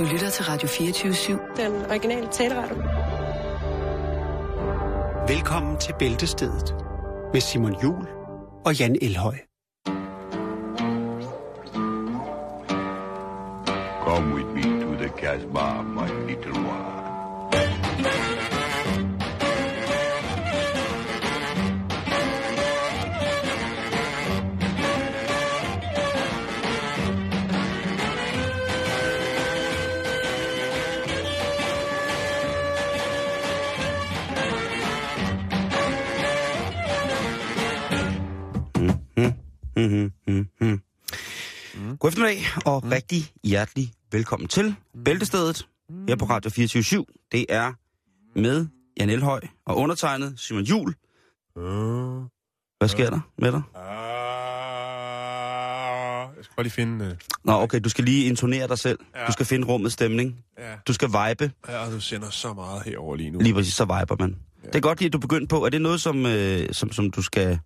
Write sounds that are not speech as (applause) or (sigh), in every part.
Du lytter til Radio 24-7. Den originale taleradio. Velkommen til Bæltestedet med Simon Jul og Jan Elhøj. Come with me to the Casbah, my little one. Eftermiddag, og mm. rigtig hjertelig velkommen til Bæltestedet her på Radio 24 Det er med Jan Elhøj og undertegnet Simon Jul. Hvad sker der med dig? Ah, jeg skal bare lige finde... Uh, Nå, okay, du skal lige intonere dig selv. Ja. Du skal finde rummets stemning. ja. Du skal vibe. ja, du sender så meget herover lige nu. Lige præcis, så viber man. Det er godt lige, at du er begyndt på. Er det noget, som, øh, som, som du skal,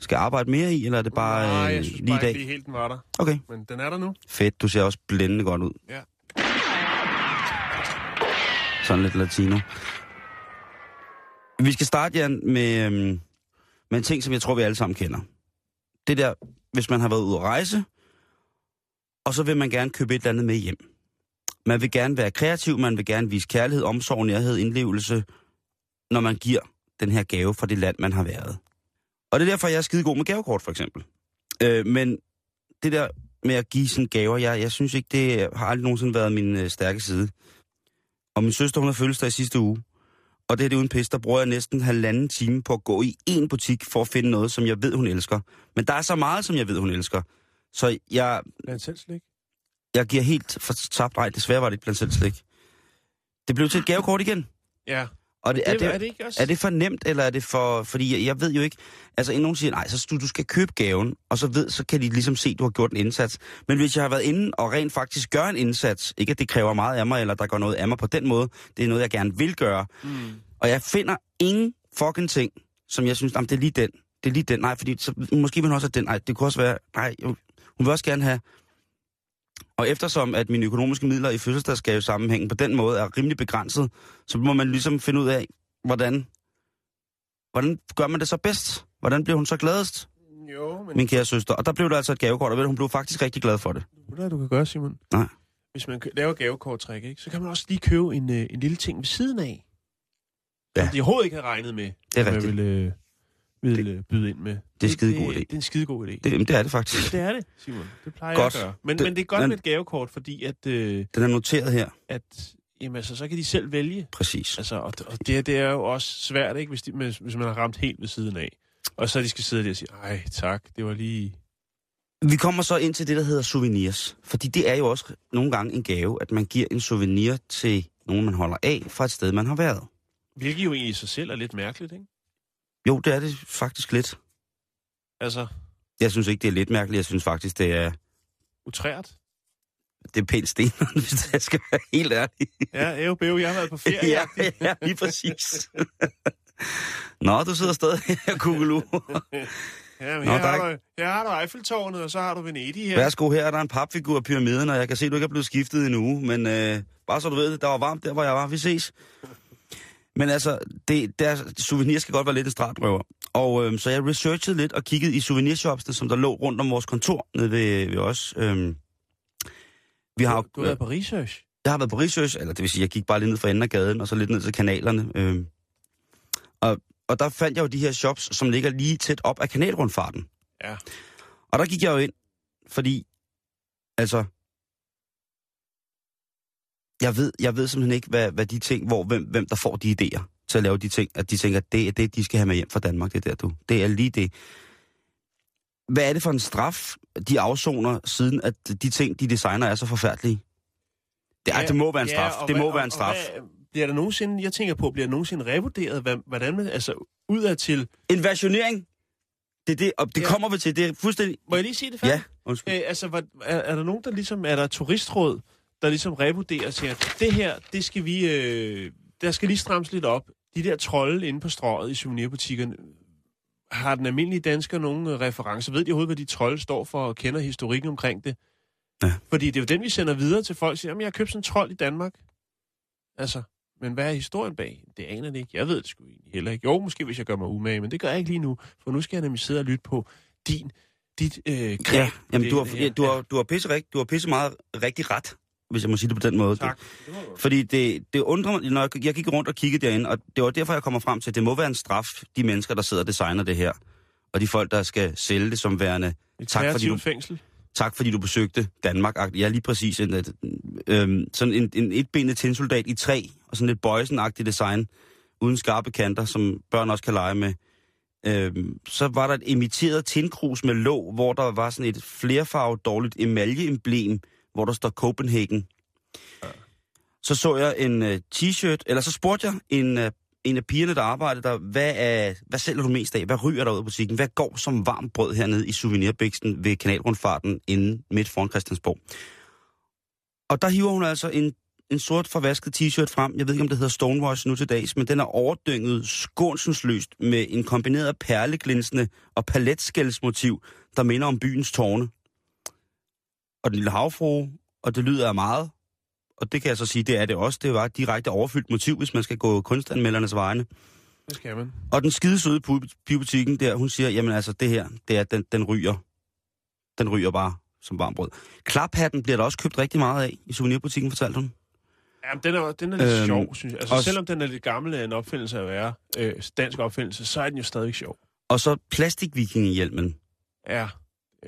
skal arbejde mere i, eller er det bare Nej, øh, jeg synes lige i bare dag? ikke lige helt, den var der. Okay, Men den er der nu. fedt. Du ser også blændende godt ud. Ja. Sådan lidt latino. Vi skal starte, Jan, med, øhm, med en ting, som jeg tror, vi alle sammen kender. Det der, hvis man har været ude at rejse, og så vil man gerne købe et eller andet med hjem. Man vil gerne være kreativ, man vil gerne vise kærlighed, omsorg, nærhed, indlevelse, når man giver den her gave fra det land, man har været. Og det er derfor, jeg er skide god med gavekort, for eksempel. Øh, men det der med at give sådan gaver, jeg, jeg synes ikke, det har aldrig nogensinde været min øh, stærke side. Og min søster, hun har fødselsdag i sidste uge. Og det er det uden pis, der bruger jeg næsten halvanden time på at gå i én butik for at finde noget, som jeg ved, hun elsker. Men der er så meget, som jeg ved, hun elsker. Så jeg, Blandt selv slik. jeg giver helt for tabt. Nej, desværre var det ikke blandt selv slik. Det blev til et gavekort igen. Ja. Og det, er, det, er det ikke også? er det for nemt, eller er det for... Fordi jeg, jeg ved jo ikke... Altså, en nogen siger, nej, så du, du skal købe gaven, og så ved, så kan de ligesom se, at du har gjort en indsats. Men hvis jeg har været inde og rent faktisk gør en indsats, ikke at det kræver meget af mig, eller der går noget af mig på den måde, det er noget, jeg gerne vil gøre, Mm. og jeg finder ingen fucking ting, som jeg synes, jamen, det er lige den. Det er lige den. Nej, fordi så, måske vil hun også have den. Nej, det kunne også være... Nej, hun vil også gerne have... Og eftersom, at mine økonomiske midler i fødselsdagsgave sammenhængen på den måde er rimelig begrænset, så må man ligesom finde ud af, hvordan, hvordan gør man det så bedst? Hvordan bliver hun så gladest, Jo, men min kære søster? Og der blev der altså et gavekort, og ved hun blev faktisk rigtig glad for det. hvad du kan gøre, Simon? Nej. Hvis man laver gavekorttræk, ikke, så kan man også lige købe en, øh, en lille ting ved siden af. Ja. Som de overhovedet ikke havde regnet med, Det er at man rigtigt. ville, øh, ville øh, byde ind med. Det er en skidegod idé. Det, det er en skidegod idé. Det, det er det faktisk. Det er det, Simon. Det plejer Godt. jeg at gøre. Men, Det- men det er godt men- med et gavekort, fordi at, øh, Den er noteret her. at jamen, altså, så kan de selv vælge. Præcis. Altså, og, og det, det er jo også svært, ikke, hvis, de, hvis, hvis man har ramt helt ved siden af. Og så de skal sidde der og sige, ej tak, det var lige... Vi kommer så ind til det, der hedder souvenirs. Fordi det er jo også nogle gange en gave, at man giver en souvenir til nogen, man holder af, fra et sted, man har været. Hvilket jo egentlig i sig selv er lidt mærkeligt, ikke? Jo, det er det faktisk lidt. Altså, Jeg synes ikke, det er lidt mærkeligt. Jeg synes faktisk, det er, utrært. det er pænt sten, (laughs) hvis jeg skal være helt ærlig. Ja, æv, bæv, jeg har været på ferie. (laughs) ja, ja, lige præcis. (laughs) Nå, du sidder stadig her, Kugelu. ja men Nå, her, der er har du, her har du Eiffeltårnet, og så har du Venedig her. Værsgo, her er der en papfigur af pyramiden, og jeg kan se, at du ikke er blevet skiftet i en uge. Men øh, bare så du ved det, der var varmt der, hvor jeg var. Vi ses. Men altså, det, der, souvenir skal godt være lidt en stratrøver. Og øh, så jeg researchede lidt og kiggede i souvenirshopsene, som der lå rundt om vores kontor nede ved, ved os. Øh, vi har, Du har været på research. jeg har været på research, eller det vil sige, jeg gik bare lige ned for enden af gaden, og så lidt ned til kanalerne. Øh, og, og der fandt jeg jo de her shops, som ligger lige tæt op af kanalrundfarten. Ja. Og der gik jeg jo ind, fordi, altså, jeg ved, jeg ved simpelthen ikke, hvad, hvad de ting, hvor, hvem, hvem der får de idéer til at lave de ting, at de tænker, at det er det, de skal have med hjem fra Danmark, det der du. Det er lige det. Hvad er det for en straf, de afsoner, siden at de ting, de designer, er så forfærdelige? Det, ja, det må være en straf. og det hvad- må være en straf. Hvad, bliver der nogensinde, jeg tænker på, bliver der nogensinde revurderet, hvad, hvordan altså udadtil, En versionering, det er det, og det Ja. kommer vi til. Det er fuldstændig... må jeg lige sige det færdigt? Ja, undskyld. Øh, altså, hvad, er, er der nogen, der ligesom, er der turistråd, der ligesom revurderer og siger, det her, det skal vi, øh, der skal lige strammes lidt op. De der trolde inde på strøget i souvenirbutikkerne, har den almindelige dansker nogen øh, reference? Ved de overhovedet, hvad de trolde står for, og kender historikken omkring det? Ja. Fordi det er jo den, vi sender videre til folk, siger, at jeg har købt sådan en trold i Danmark. Altså, men hvad er historien bag? Det aner det ikke. Jeg ved det sgu egentlig heller ikke. Jo, måske hvis jeg gør mig umage, men det gør jeg ikke lige nu. For nu skal jeg nemlig sidde og lytte på din, dit øh, greb. Ja, jamen, det- du har, det du har, du har pisse, rigt, du har pisse meget rigtig ret, hvis jeg må sige det på den måde. Tak. Det. Fordi det, det undrer mig, når jeg, jeg gik rundt og kiggede derinde, og det var derfor, jeg kommer frem til, at det må være en straf, de mennesker, der sidder og designer det her, og de folk, der skal sælge det som værende, Et tak, fordi du- fængsel. tak fordi du besøgte Danmark. Ja, lige præcis. En, øhm, sådan en, en etbenet tinsoldat i træ, og sådan lidt bøjsenagtigt design, uden skarpe kanter, som børn også kan lege med. Øhm, så var der et imiteret tindkrus med låg, hvor der var sådan et flerfarvet dårligt emaljeemblem, hvor der står Copenhagen. Så så jeg en uh, t-shirt, eller så spurgte jeg en, uh, en af pigerne, der arbejdede der, hvad, er, hvad sælger du mest af? Hvad ryger der ud af butikken? Hvad går som varmt brød hernede i souvenirbiksen ved kanalrundfarten inden midt foran Christiansborg? Og der hiver hun altså en, en sort forvasket t-shirt frem. Jeg ved ikke, om det hedder Stonewash nu til dags, men den er overdynget skånsensløst med en kombineret perleglinsende og paletskældsmotiv, der minder om byens tårne. Og den lille havfrue, og det lyder af meget, og det kan jeg så sige, det er det også. Det var direkte overfyldt motiv, hvis man skal gå kunstanmeldernes vegne. Det skal man. Og den skide søde pibutikken der, hun siger, jamen altså det her, det er, den, den ryger. Den ryger bare som varmt brød. Klaphatten bliver der også købt rigtig meget af i souvenirbutikken, fortalte hun. Jamen, den er, den er lidt Øhm, sjov, synes jeg. Altså, også- selvom den er lidt gammel af en opfindelse at være, øh, dansk opfindelse, så er den jo stadig sjov. Og så plastikvikingehjelmen Ja.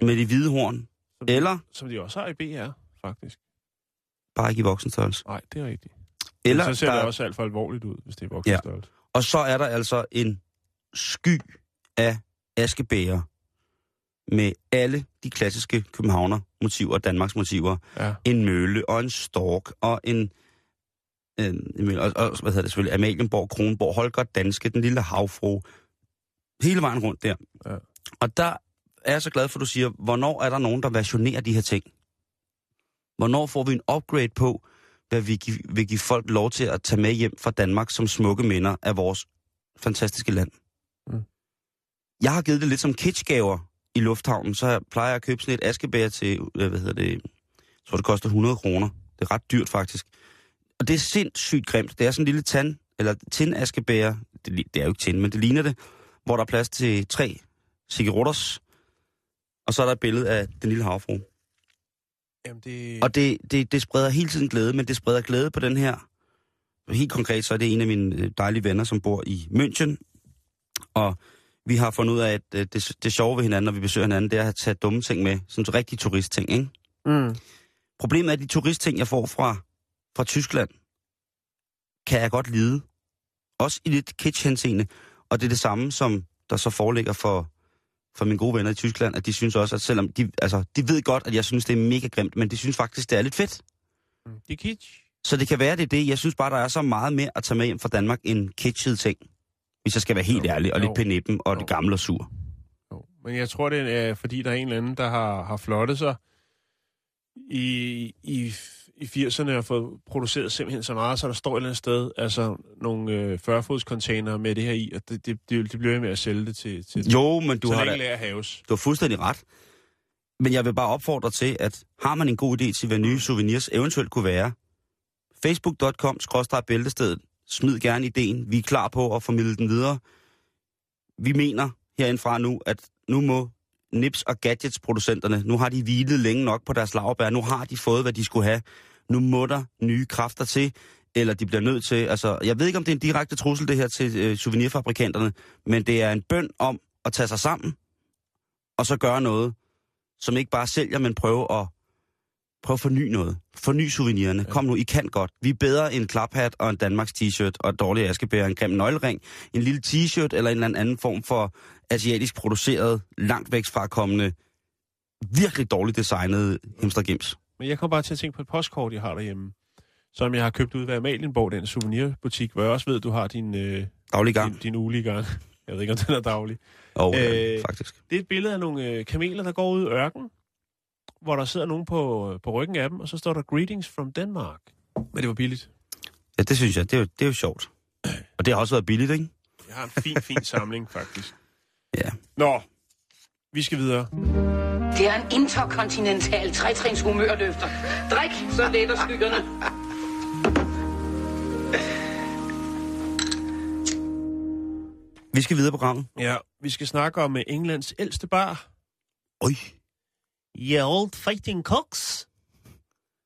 med de hvide horn. Som, Eller Som de også har i BR, faktisk. bare ikke i voksenstørrelse. Nej, det er rigtigt. Eller Men så ser der, det også alt for alvorligt ud, hvis det er voksenstørrelse. Og så er der altså en sky af askebæger med alle de klassiske københavner motiver, Danmarks motiver. Ja. En mølle og en stork og en... en, og, og, hvad hedder det selvfølgelig? Amalienborg, Kronborg, Holger Danske, den lille havfru. Hele vejen rundt der. Ja. Og der er jeg så glad for, at du siger, hvornår er der nogen, der versionerer de her ting? Hvornår får vi en upgrade på, hvad vi vil give folk lov til at tage med hjem fra Danmark som smukke minder af vores fantastiske land? Mm. Jeg har givet det lidt som kitschgaver i lufthavnen, så jeg plejer jeg at købe sådan et askebær til, øh, hvad hedder det, jeg tror det koster 100 kroner. Det er ret dyrt faktisk. Og det er sindssygt grimt. Det er sådan en lille tand, eller tindaskebær, det, det er jo ikke tin, men det ligner det, hvor der er plads til tre cigaretters, og så er der et billede af den lille havfru. Jamen, det... Og det, det, det spreder hele tiden glæde, men det spreder glæde på den her. Helt konkret, så er det en af mine øh, dejlige venner, som bor i München. Og vi har fundet ud af, at øh, det, det sjove ved hinanden, når vi besøger hinanden, det er at tage dumme ting med. Sådan rigtige turistting, ikke? Mm. Problemet er, at de turistting, jeg får fra, fra Tyskland, kan jeg godt lide. Også i lidt kitsch henseende. Og det er det samme, som der så foreligger for, for mine gode venner i Tyskland, at de synes også, at selvom de, altså, de ved godt, at jeg synes, det er mega grimt, men de synes faktisk, det er lidt fedt. Mm. Det er kitsch. Så det kan være, det er det. Jeg synes bare, der er så meget mere at tage med hjem fra Danmark end kitschede ting. Hvis jeg skal være helt Jo, ærlig, og jo. lidt penippen og Jo. det gamle og sur. Jo. Men jeg tror, det er, fordi der er en eller anden, der har, har flottet sig i, i, i 80'erne og fået produceret simpelthen så meget, så der står et eller andet sted, altså nogle øh, 40-fods container med det her i, og det, det, det, det bliver ved med at sælge det til, til Jo, men du har, da, haves. du har fuldstændig ret. Men jeg vil bare opfordre til, at har man en god idé til, hvad nye souvenirs eventuelt kunne være, facebook.com-bæltestedet, smid gerne ideen. Vi er klar på at formidle den videre. Vi mener herindfra nu, at nu må Nips og Gadgets producenterne, nu har de hvilet længe nok på deres lavbær, nu har de fået, hvad de skulle have. Nu må der nye kræfter til, eller de bliver nødt til, altså, jeg ved ikke, om det er en direkte trussel, det her til øh, souvenirfabrikanterne, men det er en bøn om at tage sig sammen, og så gøre noget, som ikke bare sælger, men prøve at, prøve at forny noget. Forny souvenirerne. Kom nu, I kan godt. Vi er bedre end en klaphat og en Danmarks t-shirt og et dårligt askebær, en grim nøglering, en lille t-shirt eller en eller anden form for asiatisk produceret, langt væk fra kommende, virkelig dårligt designet hemstergims. Men jeg kom bare til at tænke på et postkort, jeg har derhjemme, som jeg har købt ud ved Amalienborg, den souvenirbutik, hvor jeg også ved, du har din, øh, Daglig gang. din, din ugelige gang. (laughs) Jeg ved ikke, om den er daglig. Og, øh, Øh, faktisk. Det er et billede af nogle øh, kameler, der går ud i ørken, hvor der sidder nogen på, på ryggen af dem, og så står der Greetings from Denmark. Men det var billigt. Ja, det synes jeg. Det er, jo, det er jo sjovt. (clears throat) Og det har også været billigt, ikke? Jeg har en fin, fin samling, faktisk. (laughs) Ja. Nå, vi skal videre. Det er en interkontinental trætrins humørløfter. Drik, så letter skyggerne. Vi skal videre på programmet. Ja, vi skal snakke om øh, Englands ældste bar. Oj, Yeah, old fighting cocks.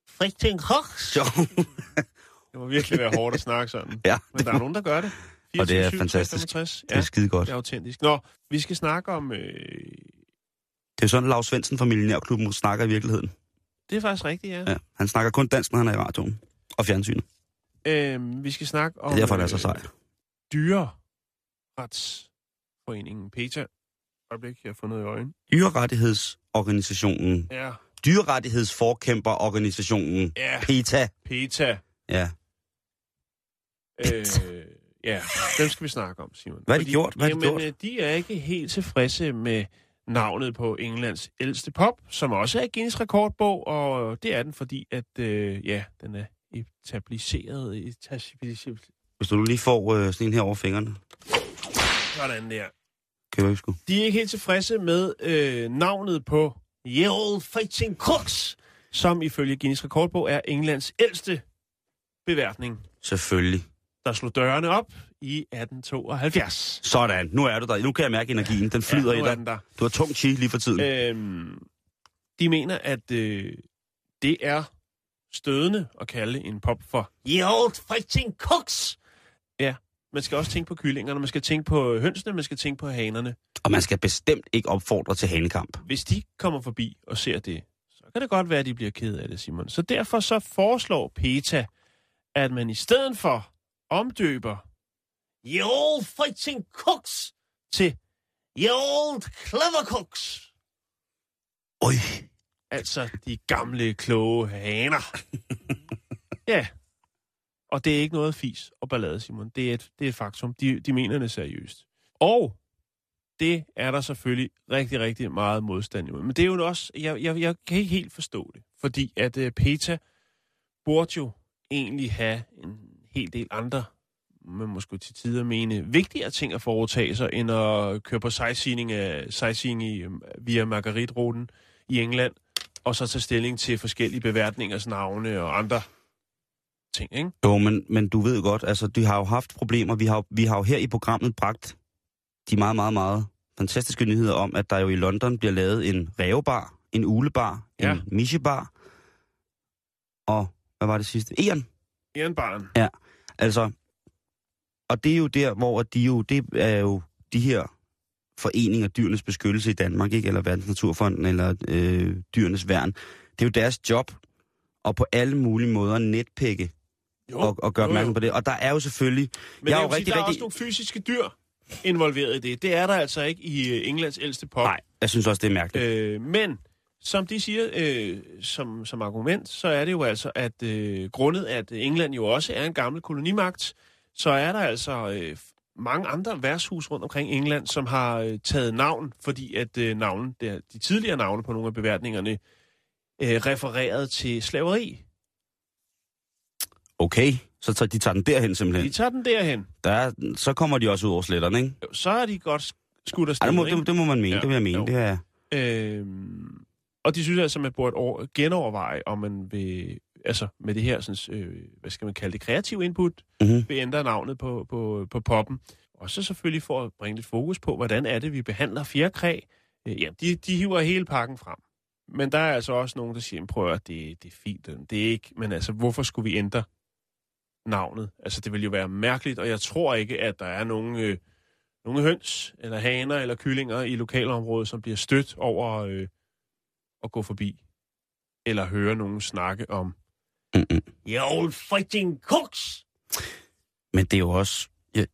Fighting cocks. sjov. (laughs) Det må virkelig være hårdt at snakke sådan. ja, Men der er nogen, der gør det. Og det er 24, fantastisk. 65. det er Ja, skide godt. det er autentisk. Nå, vi skal snakke om... Øh, Det er sådan, Lars Svendsen fra Millionærklubben snakker i virkeligheden. det er faktisk rigtigt, ja. Ja, han snakker kun dansk, når han er i radioen. Og fjernsynet. Øh, vi skal snakke om... Det er derfor, han er så sej. Dyreretsforeningen PETA. Øjeblik, jeg har fundet i øjen. Dyrerettighedsorganisationen. Ja, Dyrerettighedsforkæmperorganisationen. ja, PETA. PETA. Ja. Øh, ja, dem skal vi snakke om, Simon. Hvad har de gjort? Hvad har de jamen, gjort? øh, de er ikke helt tilfredse med navnet på Englands ældste pop, som også er Guinness rekordbog, og det er den, fordi at, øh, ja, den er etableret. etableret Hvis du lige får øh, sådan en her over fingrene. sådan der. Kan ikke sgu? De er ikke helt tilfredse med øh, navnet på Ye Old Fighting Cooks, som ifølge Guinness rekordbog er Englands ældste beværtning, Selvfølgelig. der slog dørene op i 1872. Sådan, nu er du der. Nu kan jeg mærke energien. Den flyder ja, i dig. den der. Du har tung chi lige for tiden. Øhm, de mener, at øh, det er stødende at kalde en pop for Ye Old Fighting Cooks. Ja, man skal også tænke på kyllingerne, man skal tænke på hønsene, man skal tænke på hanerne. Og man skal bestemt ikke opfordre til hanekamp. Hvis de kommer forbi og ser det, så kan det godt være, at de bliver ked af det, Simon. Så derfor så foreslår PETA, at man i stedet for omdøber Ye Old Fighting Cooks til Ye Old Clever Cooks. Oj, Altså de gamle, kloge haner. (laughs) ja. Og det er ikke noget fis og ballade, Simon. Det er et, det er et faktum. De, de mener det seriøst. Og det er der selvfølgelig rigtig, rigtig meget modstand imod. Men det er jo også... Jeg, jeg, jeg kan ikke helt forstå det. Fordi at uh, PETA burde jo egentlig have en hel del andre, man måske til tider mene, vigtigere ting at foretage sig, end at køre på sightseeing, af, sightseeing i, øhm, via Margarit-ruten i England, og så tage stilling til forskellige beværtningers navne og andre ting, ikke? Jo, men, men du ved godt, altså, de har jo haft problemer. Vi har, jo- vi har jo her i programmet bragt de meget, meget, meget fantastiske nyheder om, at der jo i London bliver lavet en rævebar, en ulebar, Ja. en michebar, og hvad var det sidste? Eren. Jernbarn. Altså, og det er jo der, hvor de jo, det er jo de her foreninger, Dyrenes Beskyttelse i Danmark, ikke? eller Verdens Naturfonden, eller øh, Dyrenes Værn. Det er jo deres job, og på alle mulige måder netpikke Jo, og, og gøre opmærksom på det. Og der er jo selvfølgelig... Men jeg er jo sige, rigtig, der er rigtig... også nogle fysiske dyr involveret i det. Det er der altså ikke i øh, Englands ældste pop. Nej, jeg synes også, det er mærkeligt. Øh, men som de siger øh, som, som argument, så er det jo altså, at øh, grundet at England jo også er en gammel kolonimagt, så er der altså øh, mange andre værtshus rundt omkring England, som har øh, taget navn, fordi at øh, navnen, der, de tidligere navne på nogle af beværtningerne øh, refererede til slaveri. Okay, så tager de tager den derhen De simpelthen. tager den derhen. Der er, så kommer de også ud over sletterne, ikke? Jo, Så er de godt skudt afsted. Ej, det, må, det, det må man mene, Ja, ja, det vil jeg mene. jo. Det er, Øhm, og de synes altså, at man burde over, genoverveje, om man vil, altså med det her, sådan, øh, hvad skal man kalde det, kreativ input, mm-hmm. vil ændre navnet på, på, på poppen. Og så selvfølgelig for at bringe lidt fokus på, hvordan er det, vi behandler fjerkræ. Øh, ja, de, de hiver hele pakken frem. Men der er altså også nogen, der siger, prøv at det, det er fint, det er ikke, men altså, hvorfor skulle vi ændre navnet? Altså, det vil jo være mærkeligt, og jeg tror ikke, at der er nogen, øh, nogle høns, eller haner, eller kyllinger i lokalområdet, som bliver stødt over øh, at gå forbi. Eller høre nogen snakke om, Mm-mm. You old fighting cooks! Men det er jo også... Jeg,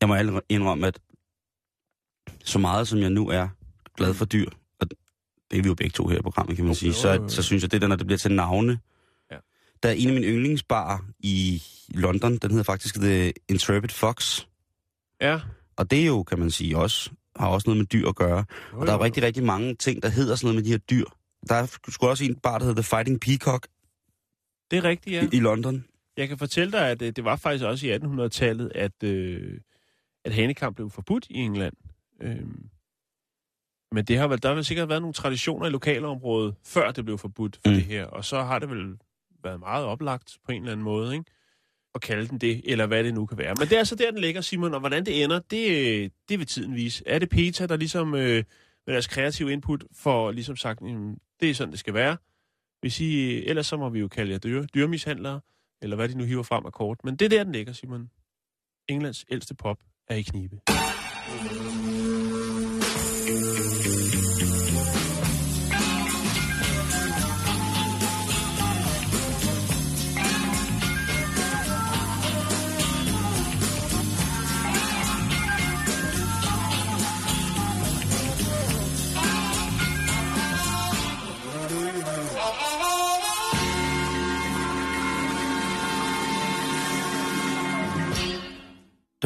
jeg må indrømme, at så meget som jeg nu er glad for dyr, og det er vi jo begge to her i programmet, kan man Jo, sige, så, så synes jeg, det der, når det bliver til navne... Ja. Der er en af mine yndlingsbarer i London, den hedder faktisk The Intrepid Fox. Ja. Og det er jo, kan man sige, også har også noget med dyr at gøre. Og der er jo rigtig, rigtig mange ting, der hedder sådan noget med de her dyr. Der er sgu også en bar, der hedder The Fighting Peacock Det er rigtigt, ja. i, i London. Jeg kan fortælle dig, at øh, det var faktisk også i 1800-tallet, at, øh, at hanekamp blev forbudt i England. Øhm, Men det har vel, der har vel sikkert været nogle traditioner i lokalområdet, før det blev forbudt for Mm. det her. Og så har det vel været meget oplagt på en eller anden måde, ikke? At kalde den det, eller hvad det nu kan være. Men det er så der, den ligger, Simon. Og hvordan det ender, det, det vil tiden vise. Er det PETA, der ligesom øh, med deres kreative input får ligesom sagt, jamen, det er sådan, det skal være. Hvis I, ellers så må vi jo kalde jer dyre, dyremishandlere, eller hvad de nu hiver frem af kort. Men det er der, den ligger, Simon. Englands ældste pop er i knibe.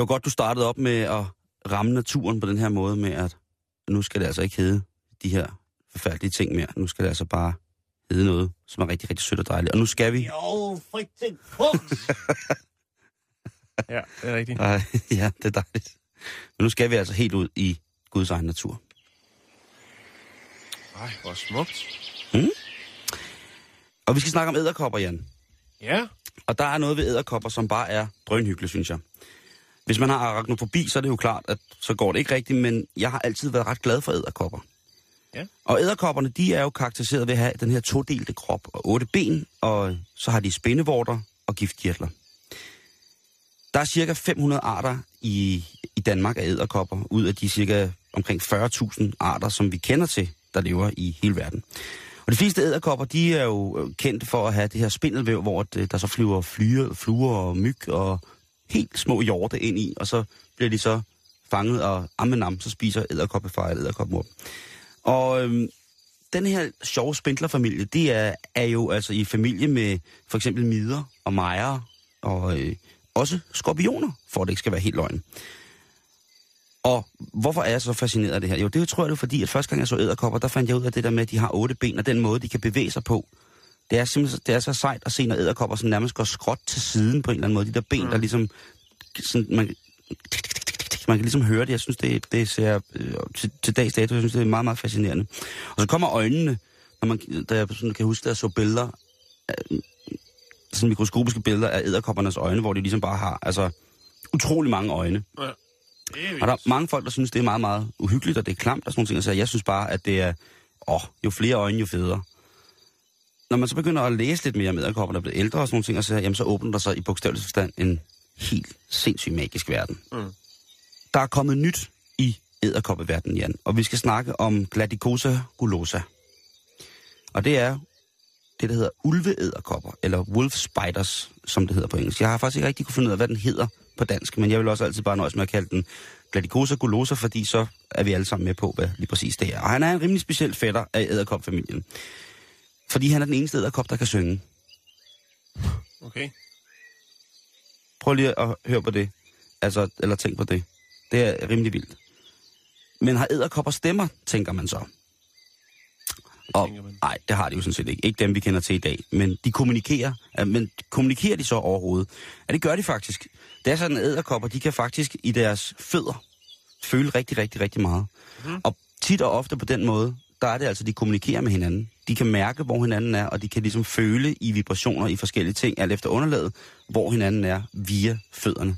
Var godt, du startede op med at ramme naturen på den her måde med, at nu skal det altså ikke hedde de her forfærdelige ting mere. Nu skal det altså bare hedde noget, som er rigtig, rigtig sødt og dejligt. Og nu skal vi... Jo, frygten punkt! ja, det er rigtigt. Ej, (laughs) ja, det er dejligt. Men nu skal vi altså helt ud i Guds egen natur. Ej, hvor smukt. Og vi skal snakke om æderkopper, Jan. Ja, Og der er noget ved æderkopper, som bare er drønhyggeligt, synes jeg. Hvis man har arachnofobi, så er det jo klart, at så går det ikke rigtigt, men jeg har altid været ret glad for æderkopper. Ja. Og æderkopperne, de er jo karakteriseret ved at have den her todelte krop og otte ben, og så har de spindevorter og giftkirtler. Der er cirka 500 arter i, i Danmark af æderkopper, ud af de cirka omkring 40.000 arter, som vi kender til, der lever i hele verden. Og de fleste æderkopper, de er jo øh, kendt for at have det her spindelvæv, hvor det, der så flyver flyer, fluer og myg og helt små hjorte ind i, og så bliver de så fanget, og ammenam, så spiser æderkoppefar eller æderkoppemor. Og øhm, den her sjove spindlerfamilie, det er, er jo altså i familie med for eksempel midder og mejer og øh, også skorpioner, for at det ikke skal være helt løgn. Og hvorfor er jeg så fascineret af det her? Jo, det tror jeg, det er fordi, at første gang jeg så æderkopper, der fandt jeg ud af det der med, at de har otte ben, og den måde, de kan bevæge sig på. Det er simpelthen det er så sejt at se, når æderkopper sådan nærmest går skråt til siden på en eller anden måde. De der ben, mm. der ligesom... Sådan, man, man kan ligesom høre det. Jeg synes, det, det ser øh, til, til dags dato, jeg synes, det er meget, meget fascinerende. Og så kommer øjnene, når man, da jeg sådan kan huske, at jeg så billeder, øh, sådan mikroskopiske billeder af æderkoppernes øjne, hvor de ligesom bare har altså, utrolig mange øjne. ja. Og der er mange folk, der synes, det er meget, meget uhyggeligt, og det er klamt og sådan nogle ting. Så jeg synes bare, at det er, åh, jo flere øjne, jo federe. Når man så begynder at læse lidt mere om æderkopper, der er blevet ældre og sådan nogle ting, og så, jamen, så åbner der sig i bogstavelig forstand en helt sindssygt magisk verden. Mm. Der er kommet nyt i æderkoppeverdenen, Jan, og vi skal snakke om Gladicosa gulosa. Og det er det, der hedder ulveæderkopper, eller wolf spiders, som det hedder på engelsk. Jeg har faktisk ikke rigtig kunne finde ud af, hvad den hedder på dansk, men jeg vil også altid bare nøjes med at kalde den Gladicosa gulosa, fordi så er vi alle sammen med på, hvad lige præcis det er. Og han er en rimelig speciel fætter af æderkopfamilien. Fordi han er den eneste æderkop, der kan synge. Okay. Prøv lige at høre på det. Altså, eller tænk på det. Det er rimelig vildt. Men har æderkopper stemmer, tænker man så. Og, nej, det har de jo sådan set ikke. Ikke dem, vi kender til i dag. Men de kommunikerer. Men kommunikerer de så overhovedet? Ja, det gør de faktisk. Det er sådan, at æderkopper, de kan faktisk i deres fødder føle rigtig, rigtig, rigtig meget. Mm. Og tit og ofte på den måde, der er det altså, de kommunikerer med hinanden. De kan mærke, hvor hinanden er, og de kan ligesom føle i vibrationer i forskellige ting, alt efter underlaget, hvor hinanden er via fødderne.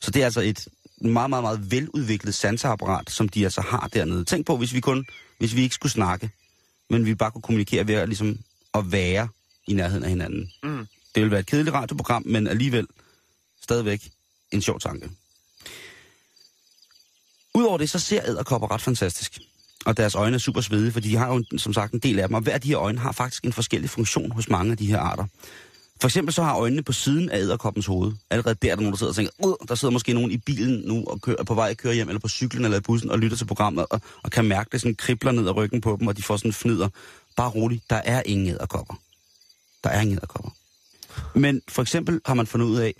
Så det er altså et meget, meget, meget veludviklet sanseapparat, som de altså har dernede. Tænk på, hvis vi kun, hvis vi ikke skulle snakke, men vi bare kunne kommunikere ved at, ligesom, at være i nærheden af hinanden. Mm. Det ville være et kedeligt radioprogram, men alligevel stadigvæk en sjov tanke. Udover det, så ser æderkopper ret fantastisk. Og deres øjne er super svedige, fordi de har jo som sagt en del af dem. Og hver af de her øjne har faktisk en forskellig funktion hos mange af de her arter. For eksempel så har øjnene på siden af æderkoppens hoved. Allerede der er der nogen, der sidder og tænker, Åh, der sidder måske nogen i bilen nu og kører, er på vej at køre hjem, eller på cyklen eller i bussen og lytter til programmet, og, og kan mærke det sådan kribler ned ad ryggen på dem, og de får sådan fnider. Bare roligt, der er ingen æderkopper. Der er ingen æderkopper. Men for eksempel har man fundet ud af,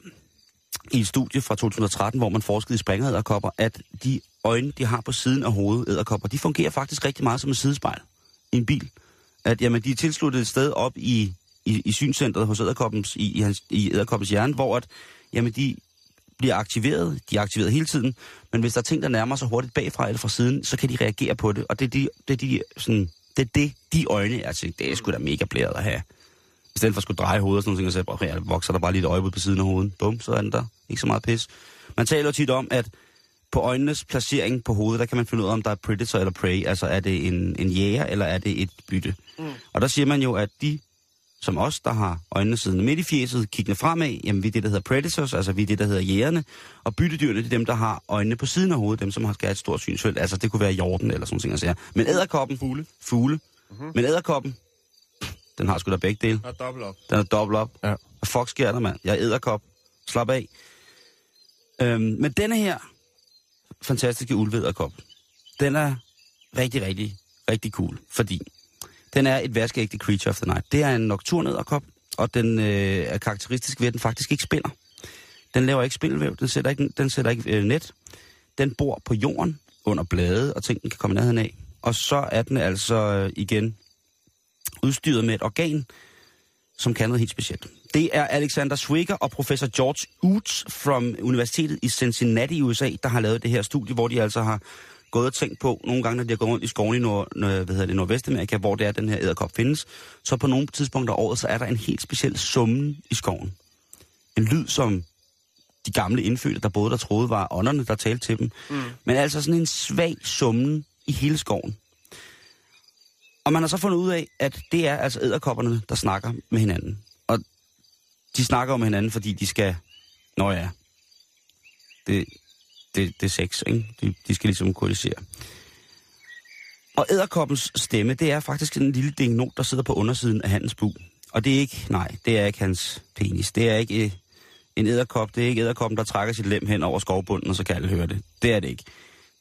i et studie fra 2013, hvor man forskede i springeræderkopper, at de øjne, de har på siden af hovedet, æderkopper, de fungerer faktisk rigtig meget som et sidespejl i en bil. At jamen, de er tilsluttet et sted op i, i, i synscentret hos æderkoppens, i, i, hans, i æderkoppens hjerne, hvor at, jamen, de bliver aktiveret. De er aktiveret hele tiden. Men hvis der er ting, der nærmer sig hurtigt bagfra eller fra siden, så kan de reagere på det. Og det er, de, det, er de, sådan, det, er det, de øjne er til. Det er sgu da mega blæret at have. I stedet for at skulle dreje hovedet og sådan noget, så ja, vokser der bare lige et øje ud på siden af hovedet. Bum, så er den der. Ikke så meget pis. Man taler jo tit om, at på øjnenes placering på hovedet, der kan man finde ud af, om der er predator eller prey. Altså er det en, en jæger, eller er det et bytte. Mm. Og der siger man jo, at de som os, der har øjnene siddende midt i fjeset, kiggende fremad, jamen vi er det, der hedder predators, altså vi er det, der hedder jægerne, og byttedyrene, det er dem, der har øjnene på siden af hovedet, dem, som har skal et stort synsfelt, altså det kunne være jorden eller sådan noget. Men æderkoppen, fugle, fugle, mm-hmm. men æderkoppen, den har sgu da begge dele. Den er dobbelt op. Den er dobbelt op. Ja. Hvad fuck sker der, mand? Jeg er æderkop. Slap af. Øhm, men denne her fantastiske ulvedderkop, den er rigtig, rigtig, rigtig cool, fordi den er et vaskeægte creature of the night. Det er en nocturnedderkop, og den øh, er karakteristisk ved, at den faktisk ikke spiller. Den laver ikke spindelvæv, den sætter ikke, den sætter ikke øh, net. Den bor på jorden under blade, og ting den kan komme nærheden af. Og så er den altså øh, igen udstyret med et organ, som kan noget helt specielt. Det er Alexander Swigger og professor George Oots fra Universitetet i Cincinnati i USA, der har lavet det her studie, hvor de altså har gået og tænkt på, nogle gange, når de har gået rundt i skoven i nord, hvad hedder det, Nordvestamerika, hvor det er, den her æderkop findes, så på nogle tidspunkter af året, så er der en helt speciel summen i skoven. En lyd, som de gamle indfødte, der både der troede, var ånderne, der talte til dem. Mm. Men altså sådan en svag summen i hele skoven. Og man har så fundet ud af, at det er altså æderkopperne, der snakker med hinanden. Og de snakker om hinanden, fordi de skal... Nå ja, det, det, det er sex, ikke? De, de skal ligesom kodisere. Og æderkoppens stemme, det er faktisk en lille dingnot, der sidder på undersiden af hans bu. Og det er ikke, nej, det er ikke hans penis. Det er ikke øh, en æderkop. Det er ikke æderkoppen, der trækker sit lem hen over skovbunden, og så kan alle høre det. Det er det ikke.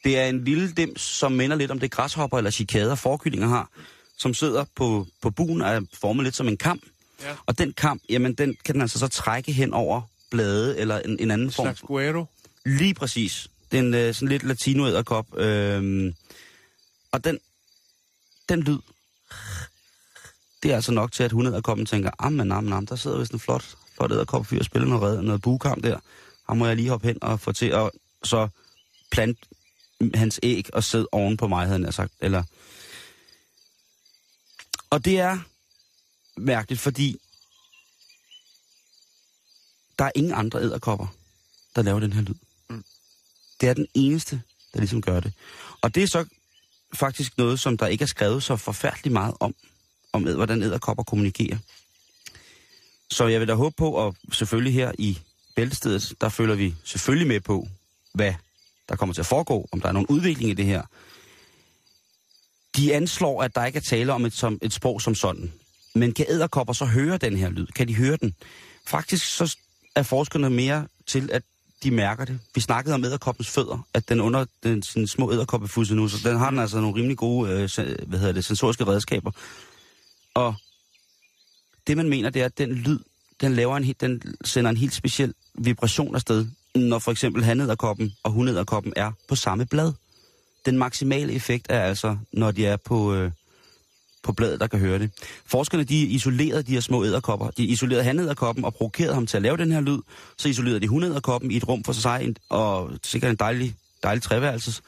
Det er en lille dims, som minder lidt om det græshopper eller chikader, forkyllinger har, som sidder på, på buen og er formet lidt som en kam. Ja. Og den kam, jamen den kan den altså så trække hen over blade eller en, en anden En form. slags guero. Lige præcis. Den øh, sådan lidt latino æderkop. Øhm, og den, den lyd, det er altså nok til, at hundeæderkoppen tænker, ammen, ammen, ammen, der sidder vist en flot, flot æderkopfyr og spiller noget, red, noget bukamp der. Ham må jeg lige hoppe hen og få til at så plante hans æg og sidde oven på mig, havde han sagt. Eller... Og det er mærkeligt, fordi der er ingen andre æderkopper, der laver den her lyd. Det er den eneste, der ligesom gør det. Og det er så faktisk noget, som der ikke er skrevet så forfærdeligt meget om, om ed- hvordan æderkopper kommunikerer. Så jeg vil da håbe på, og selvfølgelig her i bæltestedet, der følger vi selvfølgelig med på, hvad der kommer til at foregå, om der er nogen udvikling i det her. De anslår, at der ikke er tale om et, som, et sprog som sådan. Men kan æderkopper så høre den her lyd? Kan de høre den? Faktisk så er forskerne mere til, at de mærker det. Vi snakkede om æderkoppens fødder, at den under den, sine små æderkoppefusse nu, så den har den altså nogle rimelig gode øh, hvad hedder det, sensoriske redskaber. Og det man mener, det er, at den lyd, den, laver en, den sender en helt speciel vibration afsted, når for eksempel hanæderkoppen og hunæderkoppen er på samme blad. Den maksimale effekt er altså, når de er på, øh, på bladet, der kan høre det. Forskerne de isolerede de her små æderkopper. De isolerede hanæderkoppen og provokerede ham til at lave den her lyd. Så isolerede de hunæderkoppen i et rum for sig, og sikkert en dejlig, dejlig treværelses.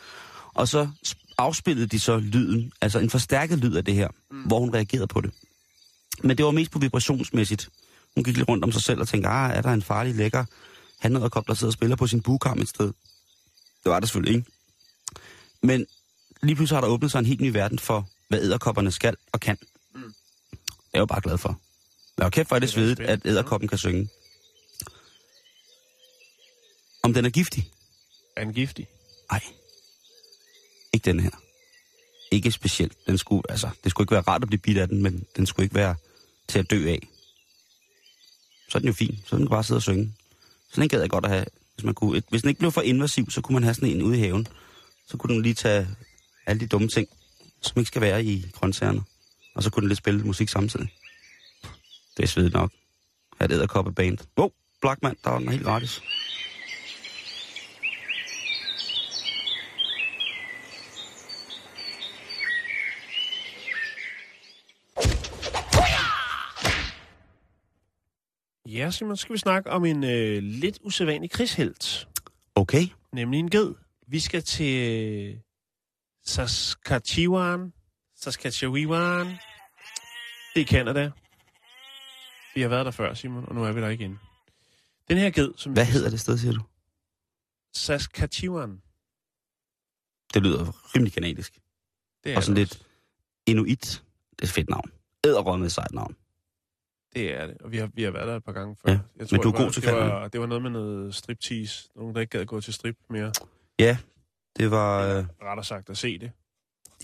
Og så sp- afspillede de så lyden, altså en forstærket lyd af det her, mm. hvor hun reagerede på det. Men det var mest på vibrationsmæssigt. Hun gik lidt rundt om sig selv og tænkte, ah, er der en farlig, lækker hanæderkop, der sidder og spiller på sin bugkam et sted? Det var der selvfølgelig ikke. Men lige pludselig har der åbnet sig en helt ny verden for, hvad æderkopperne skal og kan. Mm. Jeg er jo bare glad for. Jeg er kæft for, at det er svedigt, at æderkoppen kan synge. Om den er giftig? Er den giftig? Nej. Ikke den her. Ikke specielt. Den skulle, altså, det skulle ikke være rart at blive bidt af den, men den skulle ikke være til at dø af. Så er den jo fin. Så den kan bare sidde og synge. Sådan en gad jeg godt at have, hvis man kunne. Hvis den ikke blev for invasiv, så kunne man have sådan en ude i haven. Så kunne den lige tage alle de dumme ting, som ikke skal være i grøntsagerne. Og så kunne den lidt spille musik samtidig. Det er svedigt nok. Have et æderkoppe band. Wow, Blackman, der var den helt gratis. Ja, Simon, skal vi snakke om en øh, lidt usædvanlig krigshelt. Okay. Nemlig en ged. Vi skal til Saskatchewan. Saskatchewan. Det er Canada. Vi har været der før, Simon, og nu er vi der igen. Den her ged, som... Hvad hedder det sted, siger du? Saskatchewan. Det lyder rimelig kanadisk. Det er Og sådan lidt inuit. Det er et fedt navn. Æderrømme et sejt navn. Det er det, og vi har, vi har været der et par gange før. Ja, Jeg men du er det var, god til det var, det var noget med noget striptease. Nogen, der ikke gad gå til strip mere. Ja, det var... Øh, Rettere sagt at se det.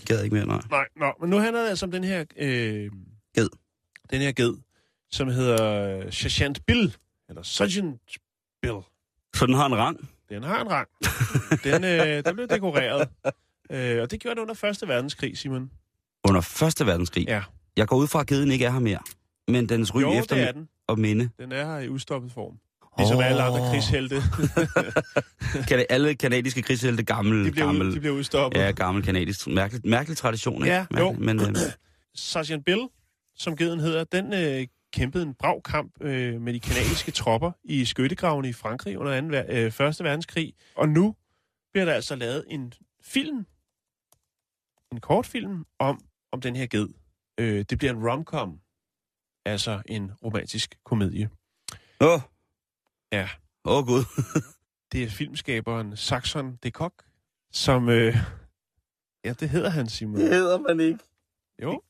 de gad ikke mere, nej. Nej, nå, men nu handler det altså om den her... Øh, Ged. Den her ged, som hedder øh, Sergeant Bill. Eller Sergeant Bill. Så den har en rang. Den har en rang. Den, øh, den blev dekoreret. Øh, og det gjorde det under Første Verdenskrig, Simon. Under Første Verdenskrig. Ja. Jeg går ud fra, at geden ikke er her mere. Men dens ry Jo, efter det er den. og minde. Den er her i udstoppet form. Ligesom Åh. alle andre krigshelte. (laughs) Kan det, alle kanadiske krigshelte gammel, de, bliver gammel, de bliver udstoppet. ja, gammel kanadisk. Mærkelig, mærkelig tradition, ikke? Ja, jo. Mærkelig, Men øh, (clears throat) Sergeant Bill, som geden hedder, den øh, kæmpede en brav kamp øh, med de kanadiske tropper i skyttegravene i Frankrig under 2. Ver- øh, Første Verdenskrig. Og nu bliver der altså lavet en film, en kortfilm om, om den her ged. Øh, det bliver en romcom, altså en romantisk komedie. åh, oh, Ja, åh oh, gud. (laughs) det er filmskaberen Saxon de Kock, som... Øh, ja, det hedder han, Simon. hedder man ikke. Jo,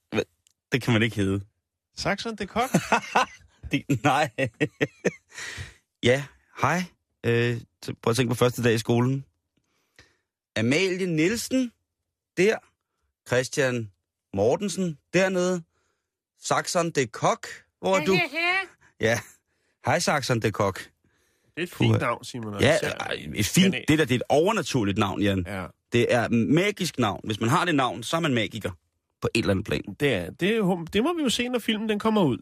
Det kan man ikke hedde. Saxon de Kock. (laughs) Det, nej. (laughs) ja, hej. Øh, prøv at tænke på første dag i skolen. Amalie Nielsen, der. Christian Mortensen, dernede. Saxon de Kok, hvor er du? Ja, hej Saxon de Kok. Det er et fint navn, Simon. Ja, et fint, det der, det er et overnaturligt navn, Jan. Ja, Det er et magisk navn. Hvis man har det navn, så er man magiker. På et eller andet plan. det, er, det, det må vi jo se, når filmen den kommer ud.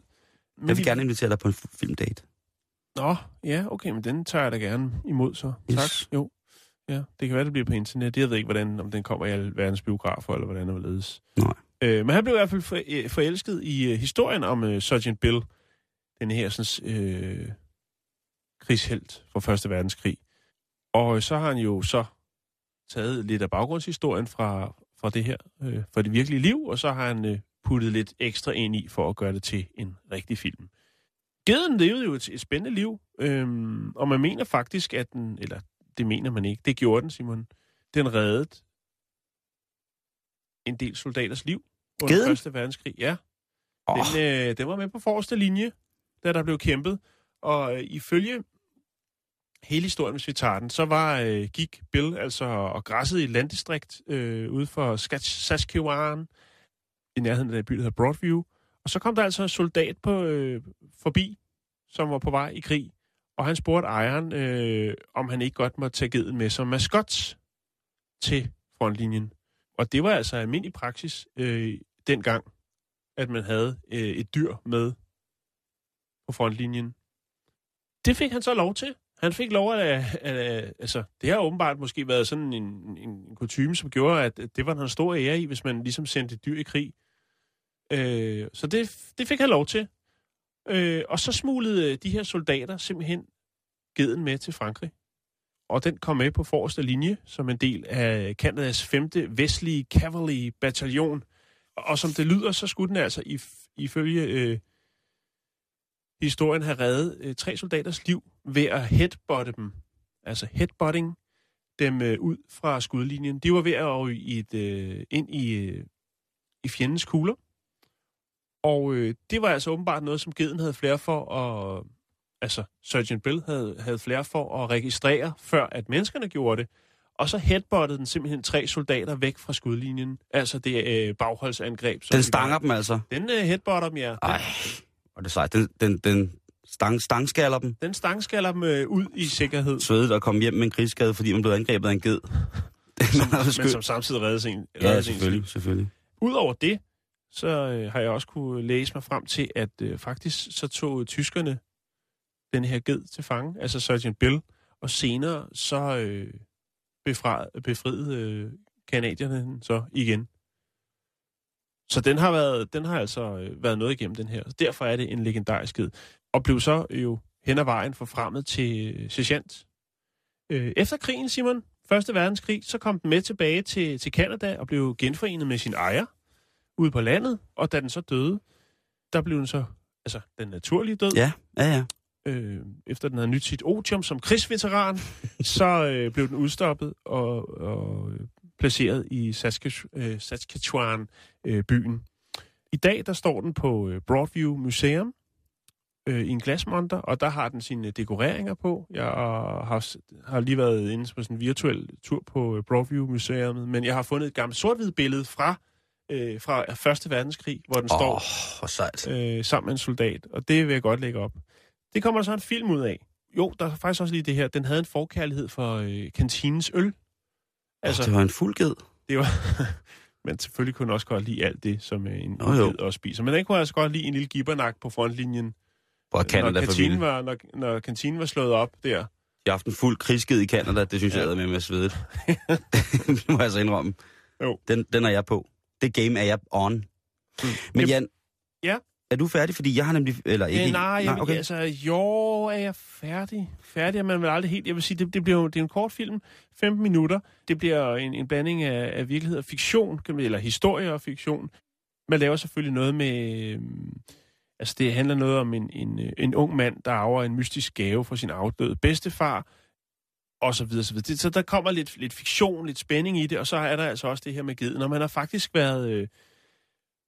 Men Jeg vil vi- gerne invitere dig på en filmdate. Nå, ja, okay, men den tager jeg da gerne imod så. Yes. Tak, jo. Ja, det kan være, det bliver på internet. Jeg ved ikke, hvordan, om den kommer i alle verdens biografer, eller hvordan det ledes. Nej. Øh, men han blev i hvert fald øh, forelsket i øh, historien om øh, Sergeant Bill, den her sådan, øh, krigshelt fra Første Verdenskrig. Og øh, så har han jo så taget lidt af baggrundshistorien fra, fra det her, øh, fra det virkelige liv, og så har han øh, puttet lidt ekstra ind i for at gøre det til en rigtig film. Geden levede jo et, et spændende liv, øh, og man mener faktisk, at den, eller det mener man ikke, det gjorde den, Simon, den reddede en del soldaters liv under Geden? Første Verdenskrig. Ja, Oh, den, øh, den var med på forreste linje, da der blev kæmpet. Og øh, ifølge hele historien, hvis vi tager den, så var øh, gik Bill altså og græssede i et landdistrikt øh, ude for Saskatchewan, i nærheden af den by, der hedder Broadview. Og så kom der altså en soldat på, øh, forbi, som var på vej i krig. Og han spurgte ejeren, øh, om han ikke godt måtte tage geden med som maskot til frontlinjen. Og det var altså almindelig praksis øh, dengang, at man havde øh, et dyr med på frontlinjen. Det fik han så lov til. Han fik lov at, at, at altså, det har åbenbart måske været sådan en, en, en kutume, som gjorde, at det var en stor ære i, hvis man ligesom sendte et dyr i krig. Øh, så det, det fik han lov til. Øh, og så smuglede øh, de her soldater simpelthen geden med til Frankrig. Og den kom med på forreste linje som en del af Kanadas 5. vestlige Cavalry Bataljon. Og som det lyder, så skulle den altså if, ifølge øh, historien have reddet øh, tre soldaters liv ved at headbutte dem. Altså headbutting dem øh, ud fra skudlinjen. De var ved at ryge i et, øh, ind i, øh, i fjendens kugler. Og øh, det var altså åbenbart noget, som geden havde flere for at... Altså, Sergeant Bill havde, havde flere for at registrere, før at menneskerne gjorde det. Og så headbuttede den simpelthen tre soldater væk fra skudlinjen. Altså det øh, bagholdsangreb. den de stanger dem altså. Den øh, headbutter dem, ja. Ej, og det er sejt. Den, den, den stang, stangskaller dem. den stangskaller dem øh, ud i sikkerhed, Svedet og komme hjem med en krigsskade, fordi man blev angrebet af en ged. (laughs) som, men som samtidig reddes en. Ja, reddes liv. selvfølgelig, selvfølgelig. Udover det, så øh, har jeg også kunne læse mig frem til, at øh, faktisk så tog tyskerne den her ged til fange, altså Sergeant Bill, og senere så øh, befriede, befriede øh, kanadierne den så igen. Så den har, været, den har altså øh, været noget igennem den her. Derfor er det en legendarisk ged. Og blev så jo hen ad vejen forfremmet til øh, sergeant. Øh, efter krigen, Simon, Første verdenskrig, så kom den med tilbage til, til Canada og blev genforenet med sin ejer ude på landet. Og da den så døde, der blev den så, altså den naturlige død. Ja, ja, ja. Øh, efter den havde nyt sit otium som krigsveteran, (laughs) så øh, blev den udstoppet og, og øh, placeret i Saskatch- øh, Saskatchewan-byen. I dag, der står den på øh, Broadview Museum øh, i en glasmonter, og der har den sine dekoreringer på. Jeg har, har lige været inde på sådan en virtuel tur på øh, Broadview Museum, men jeg har fundet et gammelt sort billede fra øh, fra Første Verdenskrig, hvor den står oh, hvor sejt. øh, sammen med en soldat, og det vil jeg godt lægge op. Det kommer der så en film ud af. Jo, der er faktisk også lige det her. Den havde en forkærlighed for øh, kantinens øl. Altså, det var en fuld ged. Det var... (laughs) Men selvfølgelig kunne også godt lide alt det, som øh, en Nå, jo. ged også spiser. Men den kunne altså godt lide en lille gibbernak på frontlinjen. Hvor Canada når, kantinen var, når, når kantinen var slået op der. Jeg har haft en fuld krigsged i Canada, det synes Ja. jeg er med med svedet. (laughs) det må jeg altså indrømme. Jo. Den, den er jeg på. Det game er jeg on. Mm. Men Jan, Ja? Er du færdig? Fordi jeg har nemlig... Eller ikke Øh, helt- nej, jeg, nej, okay. altså, jo, er jeg færdig? Færdig er man vel aldrig helt. Jeg vil sige, det, det bliver det er en kort film, 15 minutter. Det bliver en, en blanding af, af virkelighed og fiktion, eller historie og fiktion. Man laver selvfølgelig noget med... øhm, Altså, det handler noget om en, en, øh, en ung mand, der arver en mystisk gave fra sin afdøde bedstefar, og så videre, så videre. Det, så der kommer lidt, lidt fiktion, lidt spænding i det, og så er der altså også det her med geden. Og man har faktisk været, øh,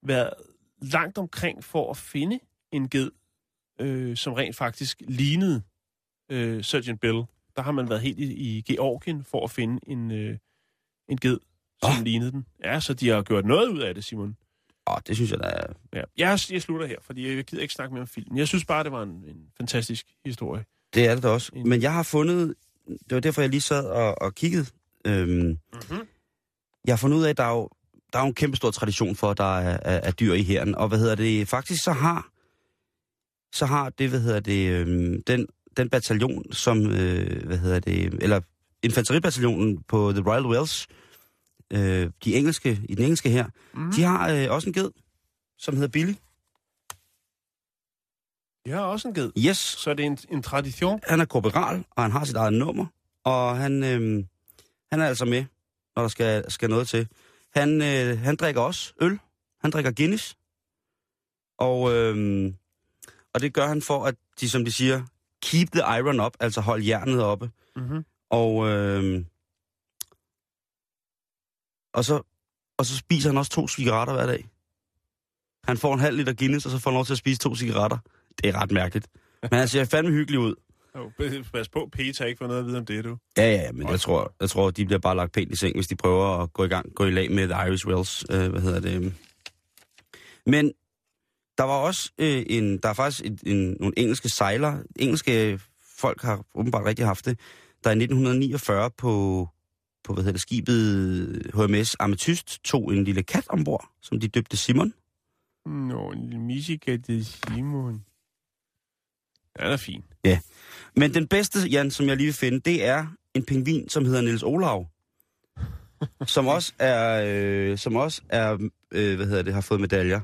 været langt omkring for at finde en ged, øh, som rent faktisk lignede øh, Surgeon Bill. Der har man været helt i, i Georgien for at finde en, øh, en ged, som Åh. lignede den. Ja, så de har gjort noget ud af det, Simon. Åh, det synes jeg, der er... Ja. Jeg, jeg slutter her, fordi jeg gider ikke snakke mere om filmen. Jeg synes bare, det var en, en fantastisk historie. Det er det da også. En- Men jeg har fundet... Det var derfor, jeg lige sad og, og kiggede. Øhm, Mm-hmm. jeg har fundet ud af, at der er jo, der er jo en kæmpe stor tradition for, at der er, er, er dyr i herren. Og hvad hedder det? Faktisk så har, så har det, hvad hedder det, øhm, den, den bataljon, som, øh, hvad hedder det, eller infanteribataljonen på The Royal Wells, øh, de engelske, i den engelske her, Mm. de har øh, også en ged, som hedder Billy. De har også en ged. Yes, Så er det en, en tradition. han er korporal, og han har sit eget nummer, og han, øh, han er altså med, når der skal, skal noget til. Han, øh, han drikker også øl. Han drikker Guinness. Og, øh, og det gør han for, at de, som de siger, keep the iron up, altså hold jernet oppe. Mm-hmm. Og, øh, og, så, og så spiser han også to cigaretter hver dag. Han får en halv liter Guinness, og så får han lov til at spise to cigaretter. Det er ret mærkeligt. Men han ser fandme hyggelig ud. Jo, pas på, Peter ikke får noget at vide om det, du. Ja, ja, ja, men jeg tror, jeg tror, de bliver bare lagt pænt i seng, hvis de prøver at gå i gang, gå i lag med The Irish Wells, øh, hvad hedder det. Men der var også øh, en, der er faktisk en, en, nogle engelske sejlere, engelske folk har åbenbart rigtig haft det, der i 1949 på, på hvad hedder det, skibet HMS Amethyst tog en lille kat ombord, som de døbte Simon. Nå, en lille misika til Simon. Ja, den er fin. Men den bedste, Jan, som jeg lige vil finde, det er en pingvin, som hedder Niels Olav. som også er, øh, som også er øh, hvad hedder det, har fået medaljer.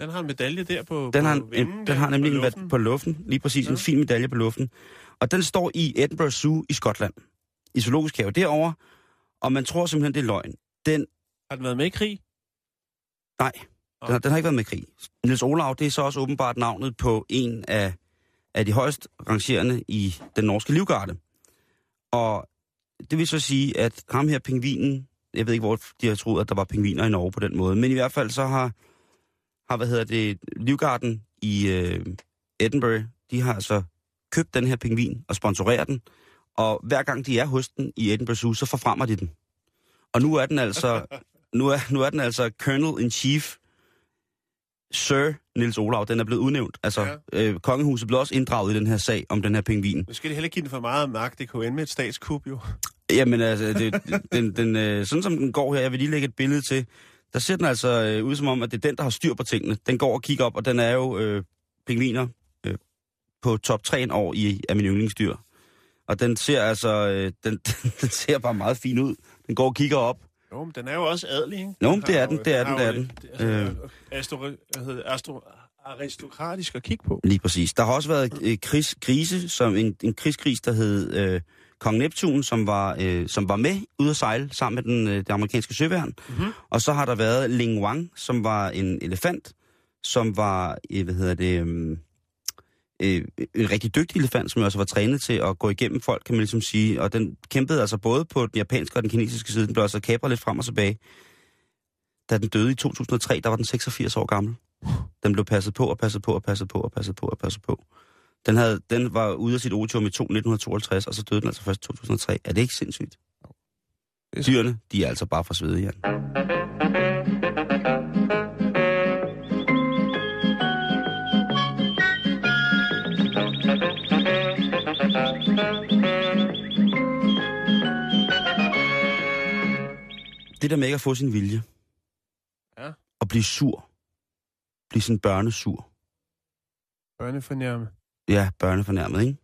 Den har en medalje der på Den på har, en, vingen en, den har nemlig en luften. vat på luften, lige præcis ja. en fin medalje på luften. Og den står i Edinburgh Zoo i Skotland, i zoologisk have derovre, og man tror simpelthen, det er løgn. Den, Har den været med i krig? nej, den, har- den har ikke været med i krig. Niels Olav, det er så også åbenbart navnet på en af, af de højst rangerende i den norske livgarde. Og det vil så sige, at ham her pingvinen, jeg ved ikke, hvor de har troet, at der var pingviner i Norge på den måde, men i hvert fald så har, har hvad hedder det, livgarden i øh, Edinburgh, de har altså købt den her pingvin og sponsoreret den, og hver gang de er hos den i Edinburgh Zoo, så forfremmer de den. Og nu er den altså, (laughs) nu er, nu er den altså Colonel in Chief, Sir Nils Olav, den er blevet udnævnt. Altså, ja. øh, kongehuset blev også inddraget i den her sag om den her pingvin. Nu skal de heller ikke give den for meget magt. Det jo ende med et statskup, jo. Jamen altså, det, den, den, øh, sådan som den går her, jeg vil lige lægge et billede til, der ser den altså øh, ud som om, at det er den, der har styr på tingene. Den går og kigger op, og den er jo øh, pingviner øh, på top 3 år i, af min yndlingsdyr. Og den ser altså, øh, den, (laughs) den ser bare meget fin ud. Den går og kigger op. Jo, men den er jo også adelig, ikke? Den det er den, jo- det er den, det er jo den. Altså, astro, hvad hedder det? Astro, aristokratisk at kigge på. Lige præcis. Der har også været øh, krigs, grise, som en, en krigsgris, der hed øh, Kong Neptun, som var, øh, som var med ude at sejle sammen med den, øh, det amerikanske søværn. Mm-hmm. Og så har der været Ling Wang, som var en elefant, som var, øh, hvad hedder det, øh, øh, en rigtig dygtig elefant, som også var trænet til at gå igennem folk, kan man ligesom sige. Og den kæmpede altså både på den japanske og den kinesiske side. Den blev altså kapret lidt frem og tilbage. Da den døde i 2003, der var den 86 år gammel. Den blev passet på og passet på og passet på og passet på og passet på. Den, havde, den var ude af sit otium i 1952, og så døde den altså først i 2003. Er det ikke sindssygt? Dyrene, de er altså bare for svede igen. Det der med ikke at få sin vilje. Ja. Og blive sur. Blive sådan børnesur. Børnefornærme. Ja, børnefornærmet, ikke?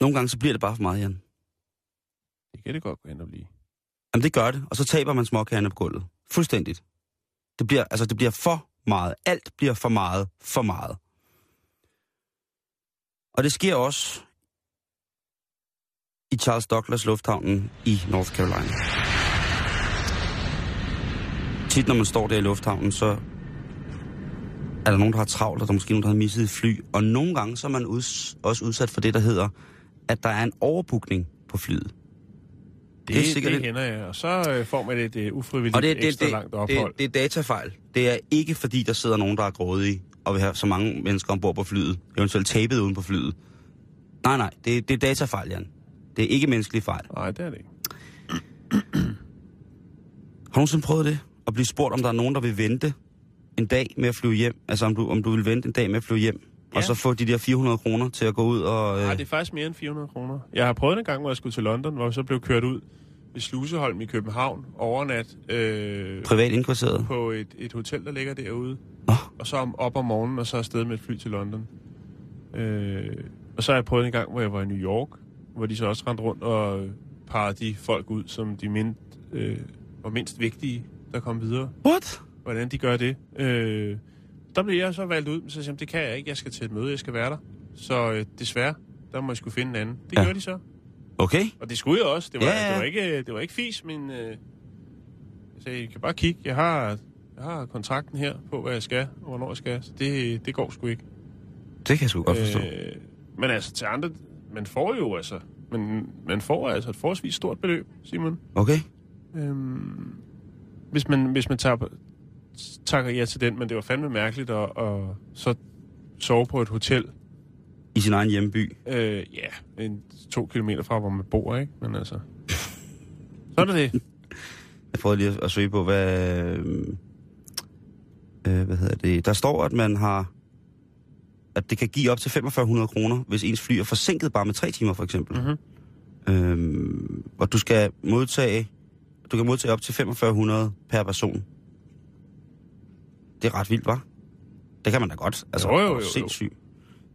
Nogle gange så bliver det bare for meget, Jan. Det kan det godt gå hen og blive. Jamen det gør det, og så taber man småkagerne på gulvet. Fuldstændigt. Det bliver, altså, det bliver for meget. Alt bliver for meget, for meget. Og det sker også i Charles Douglas Lufthavnen i North Carolina. Tit når man står der i lufthavnen, så er der nogen, der har travlt, og der er måske nogen, der har misset et fly. Og nogle gange så er man uds- også udsat for det, der hedder, at der er en overbookning på flyet. Det, Det er sikkert det et- hænder jeg. Og så øh, får man et øh, ufrivilligt Og det, det, ekstra det, langt ophold. det, det er datafejl. Det er ikke fordi, der sidder nogen, der er grådige og vil have så mange mennesker ombord på flyet. Eventuelt tabet uden på flyet. Nej, nej, det, det er datafejl, Jan. Det er ikke menneskelig fejl. Nej, det er det ikke. Har du nogensinde prøvet det? At blive spurgt, om der er nogen, der vil vente en dag med at flyve hjem? Altså, om du, om du vil vente en dag med at flyve hjem? Ja. Og så få de der 400 kroner til at gå ud og... Øh, Nej, det er faktisk mere end 400 kroner. Jeg har prøvet en gang, hvor jeg skulle til London, hvor jeg så blev kørt ud ved Sluseholm i København overnat øh, privat indkvarteret. på et, et hotel, der ligger derude. Nå, Og så om, op om morgenen, og så afsted med et fly til London. Øh, og så har jeg prøvet en gang, hvor jeg var i New York, hvor de så også rendte rundt og parrede de folk ud, som de mind, øh, var mindst vigtige, der kom videre. what? Hvordan de gør det. Øh, der blev jeg så valgt ud, så sagde jeg, det kan jeg ikke, jeg skal til et møde, jeg skal være der. Så øh, desværre, der må jeg skulle finde en anden. Det Ja. ja. gjorde de så. Okay. Og det skulle jeg også. Det var, Ja, ja. det var, ikke, det var ikke fis, men øh, jeg sagde, I kan bare kigge. Jeg har, jeg har kontrakten her på, hvad jeg skal, og hvornår jeg skal. Så det, det går sgu ikke. Det kan jeg sgu godt forstå. Øh, men altså til andre, man får jo altså, man, man får altså et forholdsvis stort beløb, Simon. Okay. Øhm, hvis man, hvis man tager, takker ja til den, men det var fandme mærkeligt at, at så sove på et hotel, I sin egen hjemby. øh, ja, en, to kilometer fra, hvor man bor, ikke? Men altså, (laughs) så er det det. (laughs) Jeg prøvede lige at, at søge på, hvad... Øh, hvad hedder det? Der står, at man har... At det kan give op til 4500 kroner, hvis ens fly er forsinket bare med tre timer, for eksempel. Mhm. Øhm, og du skal modtage... Du kan modtage op til 4500 per person. Det er ret vildt, var? Det kan man da godt. Altså, Jo, jo, det jo, jo. Sindssygt.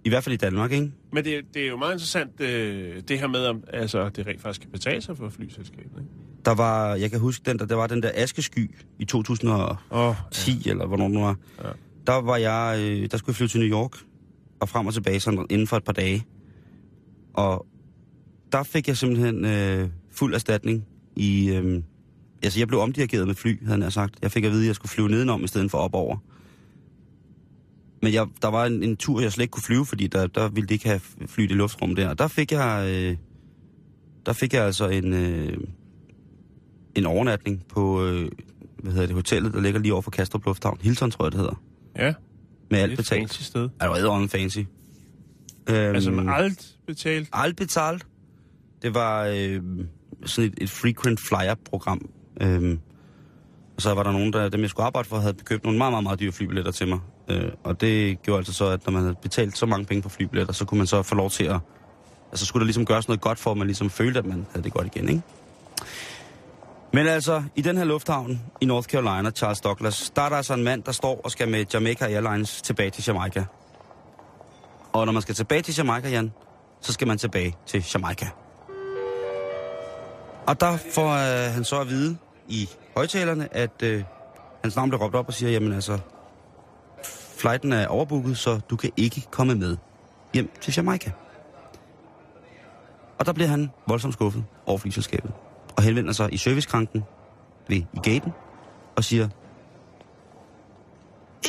I hvert fald i Danmark, ikke? Men det, det er jo meget interessant, øh, det her med, om altså, det rent faktisk kan betale sig for flyselskabet, ikke? Der var, jeg kan huske, den der, der var den der askesky i 2000 Åh, 10, ja. eller hvornår nu var. Ja. Der var jeg, øh, der skulle jeg flyve til New York, og frem og tilbage sådan inden for et par dage. Og der fik jeg simpelthen øh, fuld erstatning i... Øh, altså, jeg blev omdirigeret med fly, havde han sagt. Jeg fik at vide, at jeg skulle flyve nedenom i stedet for opover. Men jeg, der var en, en tur, jeg slet ikke kunne flyve, fordi der, der ville de ikke have flyet i luftrum der. Og der fik jeg... Øh, der fik jeg altså en... Øh, en overnatning på, øh, hvad hedder det, hotellet, der ligger lige over for Kastrup Lufthavn. Hilton, tror jeg, det hedder. ja, med det alt er et betalt. fancy sted. Er du æder fancy? Øhm, Altså med alt betalt. alt betalt. Det var øh, sådan et, et frequent flyer-program. Øhm, og så var der nogen, der, dem jeg skulle arbejde for, havde købt nogle meget, meget, meget dyre flybilletter til mig. Øh, og det gjorde altså så, at når man havde betalt så mange penge for flybilletter, så kunne man så få lov til at... Altså skulle der ligesom gøres noget godt for, at man ligesom følte, at man havde det godt igen, ikke? Men altså, i den her lufthavn i North Carolina, Charles Douglas, der er der altså en mand, der står og skal med Jamaica Airlines tilbage til Jamaica. Og når man skal tilbage til Jamaica, Jan, så skal man tilbage til Jamaica. Og der får øh, han så at vide i højtalerne, at øh, hans navn bliver råbt op og siger, jamen altså, flighten er overbooket, så du kan ikke komme med hjem til Jamaica. Og der bliver han voldsomt skuffet over flyselskabet, og henvender sig i servicekranken ved i gaten, og siger,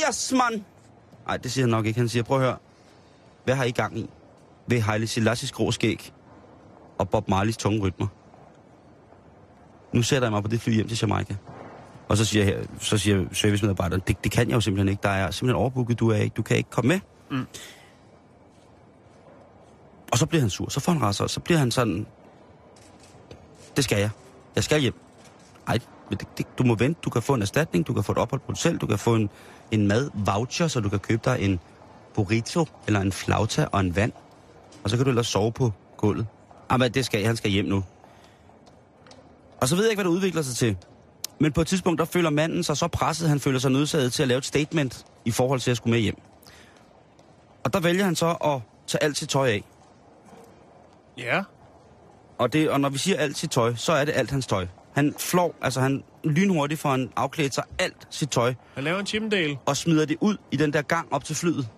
Yes, man! Nej, det siger han nok ikke. Han siger, prøv at høre, hvad har I gang i? Ved Haile Selassies grå skæg og Bob Marleys tunge rytmer. Nu sætter jeg mig på det fly hjem til Jamaica. Og så siger, jeg, så siger servicemedarbejderen, det, det kan jeg jo simpelthen ikke. Der er simpelthen overbooket, du, er ikke, du kan ikke komme med. Mm. Og så bliver han sur, så får han rasser, så bliver han sådan, det skal jeg. Jeg skal hjem. Ej, det, det, du må vente, du kan få en erstatning, du kan få et ophold på hotel, du kan få en, en mad voucher, så du kan købe dig en burrito, eller en flauta og en vand. Og så kan du ellers sove på gulvet. Jamen, men det skal jeg, han skal hjem nu. Og så ved jeg ikke, hvad det udvikler sig til. Men på et tidspunkt, der føler manden sig så presset, han føler sig nødsaget til at lave et statement i forhold til at skulle med hjem. Og der vælger han så at tage alt sit tøj af. Ja. Og, det, og når vi siger alt sit tøj, så er det alt hans tøj. Han flår, altså han lynhurtigt får han afklædt sig alt sit tøj, Han laver en Chippendale. og smider det ud i den der gang op til flyet.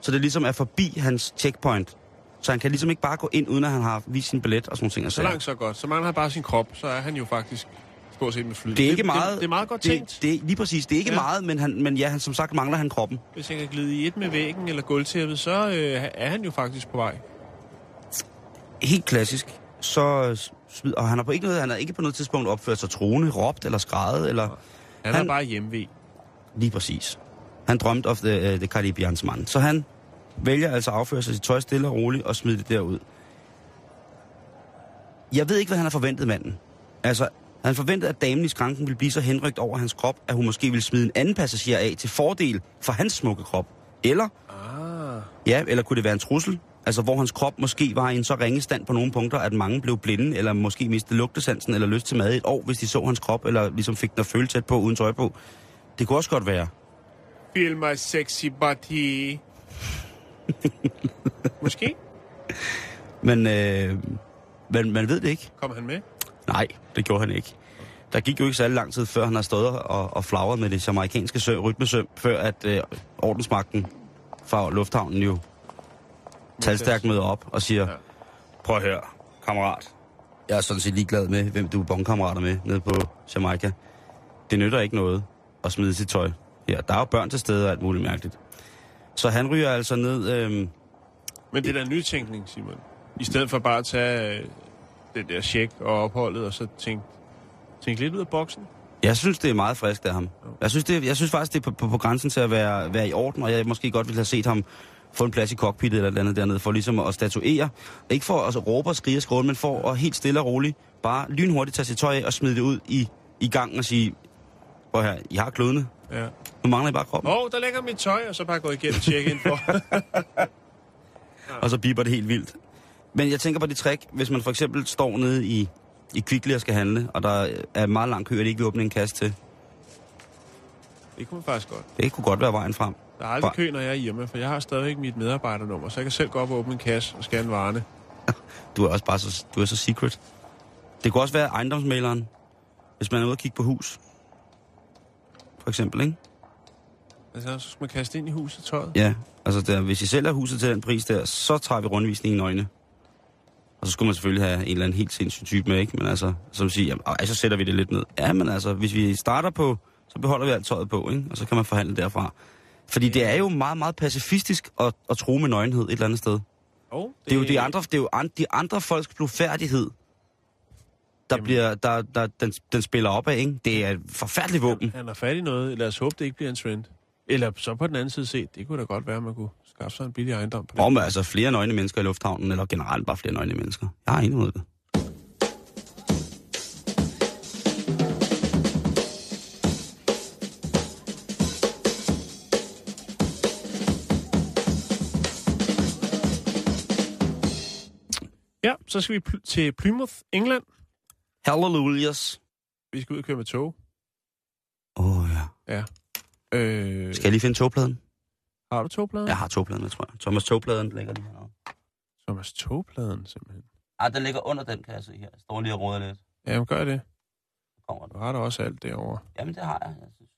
Så det ligesom er forbi hans checkpoint. Så han kan ligesom ikke bare gå ind, uden at han har vist sin billet og sådan ting. Så langt, så godt. Så mangler han bare sin krop, så er han jo faktisk stort set med flyet. Det er ikke meget... Det, det er meget godt tænkt. Det, det, lige præcis. Det er ikke ja. meget, men, han, men ja, han, som sagt mangler han kroppen. Hvis han kan glide i et med væggen eller gulvtæppet, så øh, er han jo faktisk på vej. Helt klassisk. Så øh, smid, og han har på ikke noget, han har ikke på noget tidspunkt opført sig troende, råbt eller skrejet, eller Han, han er bare hjemme lige præcis. Han drømte of the, uh, the Caribbeans mand. Så han vælger altså at afføre sig sit tøj stille og roligt og smide det derud. Jeg ved ikke, hvad han har forventet manden. Altså, han forventede, at damen i skranken ville blive så henrygt over hans krop, at hun måske ville smide en anden passager af til fordel for hans smukke krop. Eller, Ah. ja, eller kunne det være en trussel? Altså, hvor hans krop måske var i en så ringe stand på nogle punkter, at mange blev blinde, eller måske mistede lugtesansen, eller lyst til mad i et år, hvis de så hans krop, eller ligesom fik den at føle tæt på, uden tøj på. Det kunne også godt være. Feel my sexy body. (laughs) Måske Men, øh, men man ved det ikke. kom han med. Nej, det gjorde han ikke. Der gik jo ikke særlig lang tid, før han har stået og, og flagret med det jamaikanske sø, rytmesøm, før at øh, ordensmagten fra lufthavnen jo talstærkt møder op og siger, Ja. ja. prøv at høre, kammerat. Jeg er sådan set ligeglad med, hvem du er bongkammerater med nede på Jamaica. Det nytter ikke noget at smide sit tøj. her. der er jo børn til stede og alt muligt mærkeligt. Så han ryger altså ned... Øh, Men det er da en nytænkning, Simon. I stedet for bare at tage øh, det der check og opholdet, og så tænke, tænke lidt ud af boksen. Jeg synes, det er meget frisk af ham. Jeg synes, det, jeg synes faktisk, det er på, på, på grænsen til at være, være i orden, og jeg måske godt ville have set ham få en plads i cockpittet eller et eller andet dernede, for ligesom at statuere. Ikke for at råbe og skrige og skråle, men for at helt stille og roligt bare lynhurtigt tage sit tøj af og smide det ud i, i gangen og sige, prøv her, I har klødene. Ja. Nu mangler I bare kroppen. Åh, oh, der ligger mit tøj, og så bare gå igennem check ind for. Og så biber det helt vildt. Men jeg tænker på det trick, hvis man for eksempel står nede i, i Kvickly og skal handle, og der er meget lang kø, og de ikke vil åbne en kasse til. Det kunne faktisk godt. Det kunne godt være vejen frem. Der er aldrig kø, når jeg er hjemme, for jeg har stadigvæk mit medarbejdernummer, så jeg kan selv gå op og åbne en kasse og scanne varerne. (laughs) Du er også bare så, du er så secret. Det kunne også være ejendomsmaleren, hvis man er ude og kigge på hus. For eksempel, ikke? Altså, så skal man kaste ind i huset tøjet. Ja, altså der, hvis I sælger huset til den pris der, så tager vi rundvisningen i øjnene. Og så skulle man selvfølgelig have en eller anden helt sindssyg type med, ikke? Men altså, som siger, jamen, så sætter vi det lidt ned. Ja, men altså, hvis vi starter på, så beholder vi alt tøjet på, ikke? Og så kan man forhandle derfra. Fordi det er jo meget, meget pacifistisk at, at tro med nøgenhed et eller andet sted. Oh, det, Det er jo de andre, det er jo an, de andre folks blufærdighed, der Jamen. bliver, der, der, den, den spiller op af, ikke? Det er et forfærdeligt våben. Han har fat i noget. Lad os håbe, det ikke bliver en trend. Eller så på den anden side set, det kunne da godt være, at man kunne skaffe sig en billig ejendom på. Om altså flere nøgne mennesker i lufthavnen, eller generelt bare flere nøgne mennesker. Jeg har enig med det. Så skal vi pl- til Plymouth, England. Hallelujahs. Vi skal ud og køre med tog. Åh oh, ja. Ja. Øh, Skal jeg lige finde togpladen? Har du togpladen? Jeg har togpladen, jeg tror jeg. Thomas togpladen ligger lige hernede. Thomas togpladen, simpelthen. Ah, den ligger under den, kan jeg se her. Jeg står lige og råder lidt. Jamen, gør det. Kommer Du har da også alt derovre. Jamen, det har jeg. jeg synes.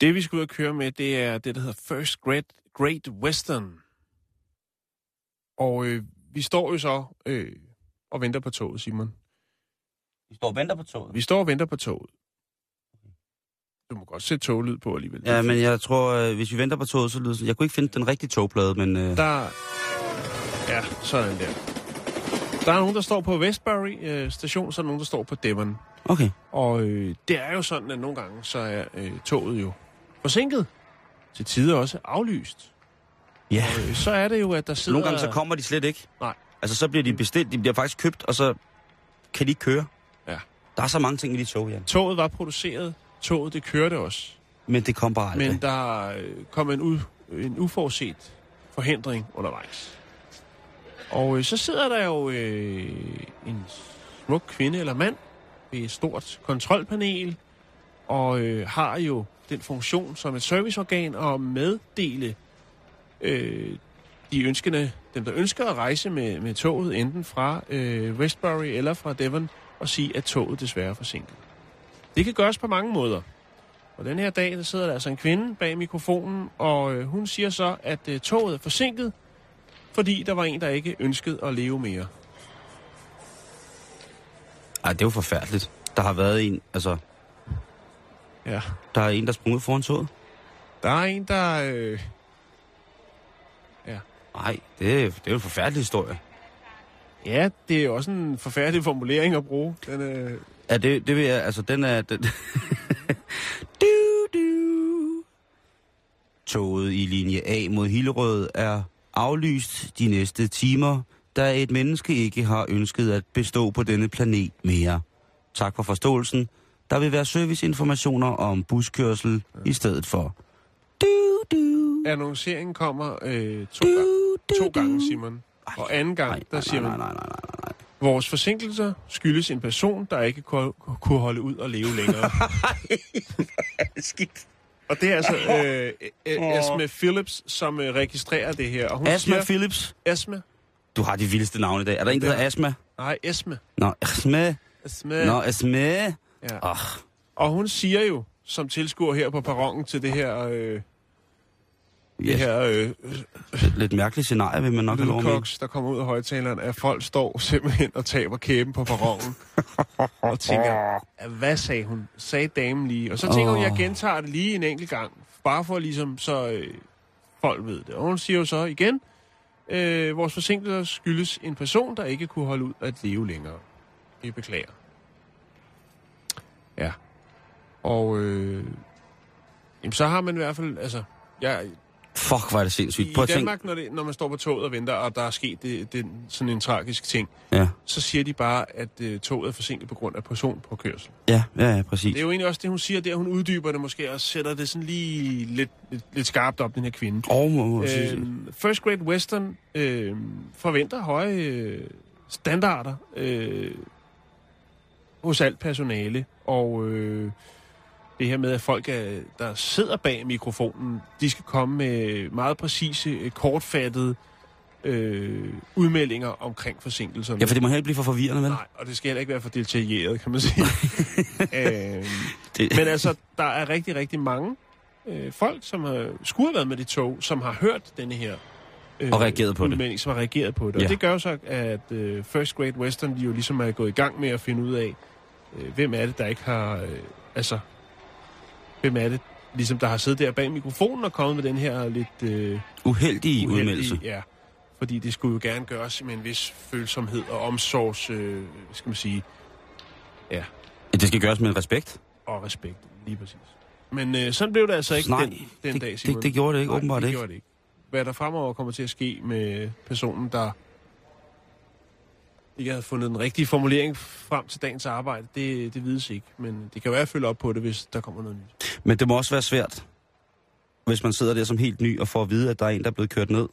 Det, vi skal ud og køre med, det er det, der hedder First Great, Great Western. Og øh, vi står jo så øh, og venter på toget, Simon. Vi står og venter på toget. Vi står og venter på toget. Du må godt sætte toglyd på alligevel. Ja, men jeg tror, øh, hvis vi venter på toget, så lyder det. Jeg kunne ikke finde den rigtige togplade, men... Øh, Der... Ja, sådan der. Der er nogen, der står på Westbury øh, station, så er der nogen, der står på Devon. okay. Og øh, det er jo sådan, at nogle gange, så er øh, toget jo forsinket. Til tider også aflyst. Ja. Øh, så er det jo, at der sidder... Nogle gange så kommer de slet ikke. Nej. Altså, så bliver de bestilt, de bliver faktisk købt, og så kan de ikke køre. Ja. Der er så mange ting i de tog, Jan. Toget var produceret. Toget, det kørte også. Men det kom bare aldrig. Men der øh, kom en, u, en uforudset forhindring undervejs. Og øh, så sidder der jo øh, en smuk kvinde eller mand ved et stort kontrolpanel, og øh, har jo den funktion som et serviceorgan at meddele øh, de ønskende, dem der ønsker at rejse med, med toget, enten fra øh, Westbury eller fra Devon, og sige, at toget desværre er forsinket. Det kan gøres på mange måder. Og den her dag, der sidder der altså en kvinde bag mikrofonen, og øh, hun siger så, at øh, toget er forsinket, fordi der var en, der ikke ønskede at leve mere. Ej, det er jo forfærdeligt. Der har været en, altså, Ja. der er en, der er sprunget foran toget. Der er en, der... Øh, Nej, det, er- det er en forfærdelig historie. ja, det er også en forfærdelig formulering at bruge. Den, øh, Ja, det, det vil jeg, altså, den er... Den... (laughs) du, du. Toget i linje A mod Hillerød er aflyst de næste timer, da et menneske ikke har ønsket at bestå på denne planet mere. Tak for forståelsen. Der vil være serviceinformationer om buskørsel i stedet for. Du, du, annonceringen kommer øh, to, gange, to gange, Simon. Og anden gang, der siger man, vores forsinkelser skyldes en person, der ikke kunne, holde ud og leve længere. (laughs) Skidt. og det er altså øh, øh, Esme Phillips, som øh, registrerer det her. Og hun Asma siger, Phillips. Esme? Du har de vildeste navne i dag. Er der en, der hedder Asma? Nej, Esme. Nå, Asma. Esme. Nå, Asma. Ja. Åh, Og hun siger jo, som tilskuer her på perronen til det her, øh, det yes. her øh, Lidt mærkeligt scenarie, vil man nok have lov med. der kommer ud af højtaleren, at folk står simpelthen og taber kæben på perronen. (laughs) og tænker, "Ja, hvad sagde hun? Sagde damen lige. Og så tænker hun, Åh. jeg gentager det lige en enkelt gang. Bare for ligesom, så øh, folk ved det. Og hun siger jo så igen, øh, vores forsinkelser skyldes en person, der ikke kunne holde ud at leve længere. Vi beklager. Ja. Og øh, jamen, så har man i hvert fald, altså, jeg, Fuck, er det sindssygt. i Prøv tænke. Danmark, når, det, når man står på toget og venter, og der er sket det, det, sådan en tragisk ting, Ja, så siger de bare, at øh, toget er forsinket på grund af personpåkørsel. ja, ja, ja, præcis. Det er jo egentlig også det, hun siger, der hun uddyber det måske, og sætter det sådan lige lidt, lidt, lidt skarpt op, den her kvinde. Åh, må må. Øhm, First Great Western øh, forventer høje øh, standarder øh, hos alt personale, og øh, det her med, at folk, er, der sidder bag mikrofonen, de skal komme med meget præcise, øh, kortfattede øh, udmeldinger omkring forsinkelserne. Ja, for det må heller ikke blive for forvirrende, vel? Nej, og det skal heller ikke være for detaljeret, kan man sige. (laughs) øhm, Det, men altså, der er rigtig, rigtig mange øh, folk, som har, skulle have været med de tog, som har hørt denne her... Øh, Og reageret på det. udmelding, Som har reageret på det. Ja. Og det gør jo så, at øh, First Great Western, de jo ligesom er gået i gang med at finde ud af, øh, hvem er det, der ikke har... Øh, altså, hvem er det, ligesom der har siddet der bag mikrofonen og kommet med den her lidt... Øh, uheldige uheldige- udmeldelse. Ja, fordi det skulle jo gerne gøres med en vis følsomhed og omsorgs... Øh, skal man sige... Ja, Det skal gøres med respekt. og respekt, lige præcis. Men øh, sådan blev det altså ikke Nej, den, den det, dag, Simon. det, det gjorde det ikke, Nej, åbenbart det ikke. gjorde det ikke. Hvad der fremover kommer til at ske med personen, der ikke havde fundet den rigtige formulering frem til dagens arbejde, det, det vides ikke. Men det kan være at følge op på det, hvis der kommer noget nyt. Men det må også være svært, hvis man sidder der som helt ny og får at vide, at der er en, der er blevet kørt ned.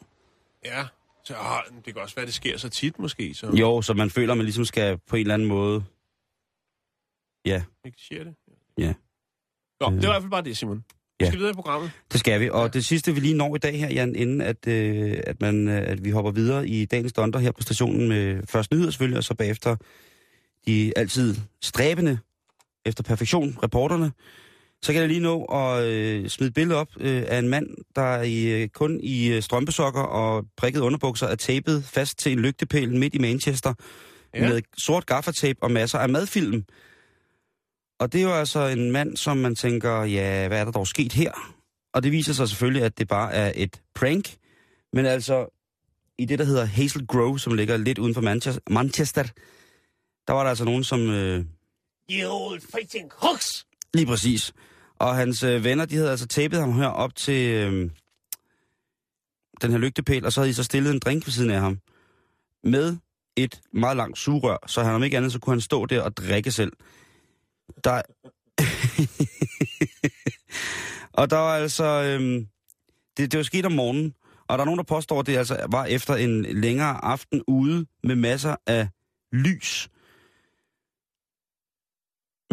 Ja, så, åh, det kan også være, at det sker så tit måske. Så Jo, så man føler, at man ligesom skal på en eller anden måde... Ja, Ikke siger det? Ja. Nå, Øh. det var i hvert fald bare det, Simon. Vi Ja. skal videre i programmet. det skal vi. Og Ja. det sidste, vi lige når i dag her, Jan, inden at, øh, at, man, øh, at vi hopper videre i dagens donder her på stationen med først nyheder selvfølgelig, og så bagefter de altid stræbende efter perfektion, reporterne, Så kan jeg lige nå at øh, smide et billede op øh, af en mand, der i, øh, kun i øh, strømpesokker og prikket underbukser er tapet fast til en lygtepæl midt i Manchester ja. med sort gaffatape og masser af madfilm. Og det er jo altså en mand, som man tænker, ja, hvad er der dog sket her? Og det viser sig selvfølgelig, at det bare er et prank. Men altså, i det, der hedder Hazel Grove, som ligger lidt uden for Manchester, der var der altså nogen, som... Øh, You old fighting hooks! Lige præcis. Og hans øh, venner, de havde altså tapet ham her op til øh, den her lygtepæl, og så havde de så stillet en drink ved siden af ham. Med et meget langt sugerør, så han om ikke andet, så kunne han stå der og drikke selv. Der... (laughs) og der var altså... Øhm, det, det var sket om morgenen, og der er nogen, der påstår, at det altså var efter en længere aften ude med masser af lys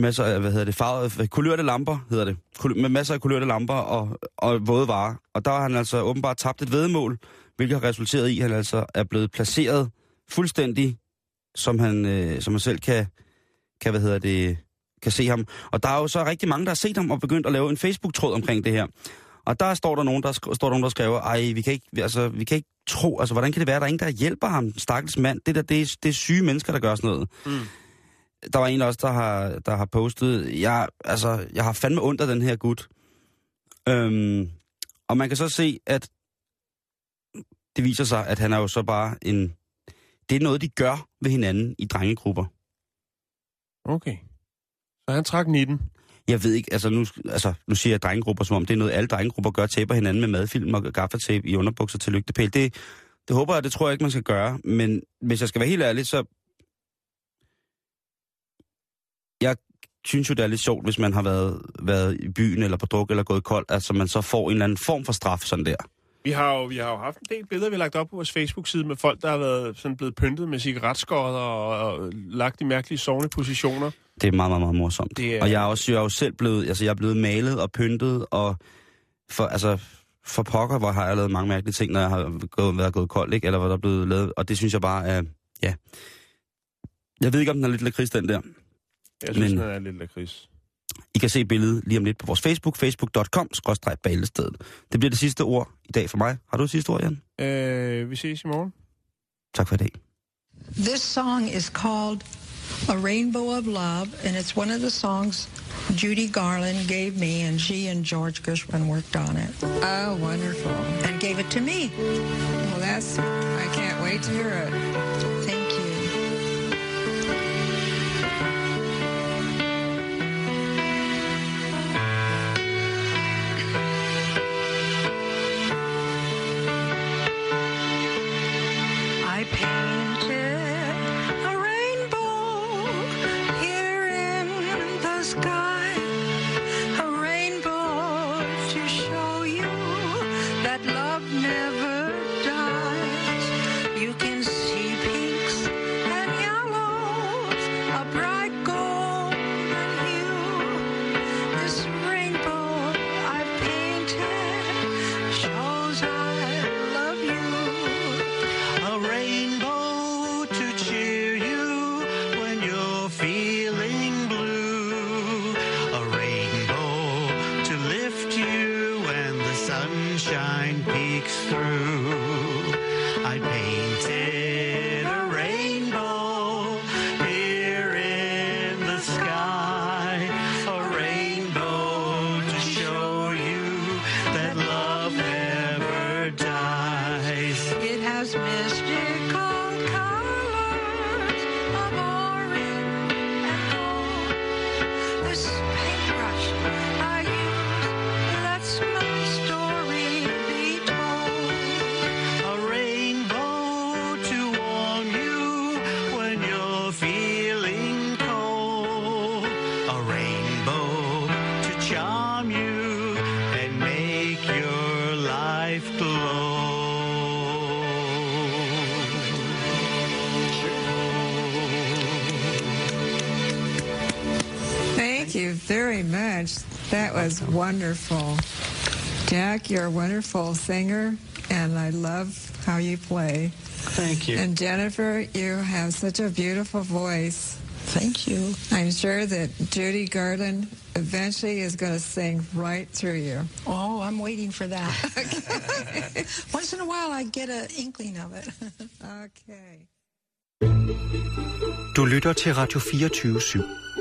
masser af, hvad hedder det, farvede, kulørte lamper, hedder det. Kul- med masser af kulørte lamper og, og våde varer. Og der har han altså åbenbart tabt et vedmål, hvilket har resulteret i, at han altså er blevet placeret fuldstændig, som han, øh, som han selv kan, kan, hvad hedder det, kan se ham. Og der er jo så rigtig mange, der har set ham og begyndt at lave en Facebook-tråd omkring det her. Og der står der nogen, der, sk- står der nogen, der skriver, ej, vi kan, ikke, altså, vi kan ikke tro, altså, hvordan kan det være, at der er ingen, der hjælper ham, stakkels mand? Det der, det er, det er syge mennesker, der gør sådan noget. Mm. Der var en også, der har, der har postet, jeg, altså, jeg har fandme ondt af den her gut. Øhm, og man kan så se, at det viser sig, at han er jo så bare en... Det er noget, de gør ved hinanden i drengegrupper. Okay. Så han trak 19. Jeg ved ikke, altså nu, altså nu siger jeg drengegrupper, som om det er noget, alle drengegrupper gør, taber hinanden med madfilm og gaffatape i underbukser til lygtepæl. Det, det håber jeg, det tror jeg ikke, man skal gøre. Men hvis jeg skal være helt ærlig, så... Jeg synes jo, det er lidt sjovt, hvis man har været, været i byen eller på druk eller gået kold, altså man så får en eller anden form for straf sådan der. Vi har, jo, vi har jo haft en del billeder, vi har lagt op på vores Facebook-side med folk, der har været sådan blevet pyntet med cigaretskodder og, og lagt i mærkelige sovende positioner. Det er meget, meget, meget morsomt. Det er- Og jeg er, også, jeg er jo selv blevet, altså jeg er blevet malet og pyntet, og for, altså, for pokker, hvor har jeg lavet mange mærkelige ting, når jeg har gået, været gået kold, ikke? Eller hvor der er blevet lavet, og det synes jeg bare er, ja. Jeg ved ikke, om den er lidt lakrids, den der. Jeg synes, Men... den er lidt lakrids. I kan se billedet lige om lidt på vores Facebook, facebook.com, balestedet. Det bliver det sidste ord i dag for mig. Har du et sidste ord, Jan? Øh, vi ses i morgen. Tak for i dag. This song is called A Rainbow of Love, and it's one of the songs Judy Garland gave me, and she and George Gershwin worked on it Oh, wonderful. and gave it to me. Well, that's, I can't wait to hear it. Was wonderful. Jack, you're a wonderful singer, and I love how you play. Thank you. And Jennifer, you have such a beautiful voice. Thank you. I'm sure that Judy Garland eventually is going to sing right through you. Oh, I'm waiting for that. (laughs) (laughs) Once in a while, I get an inkling of it. Okay. Du lytter til Radio 24 /7.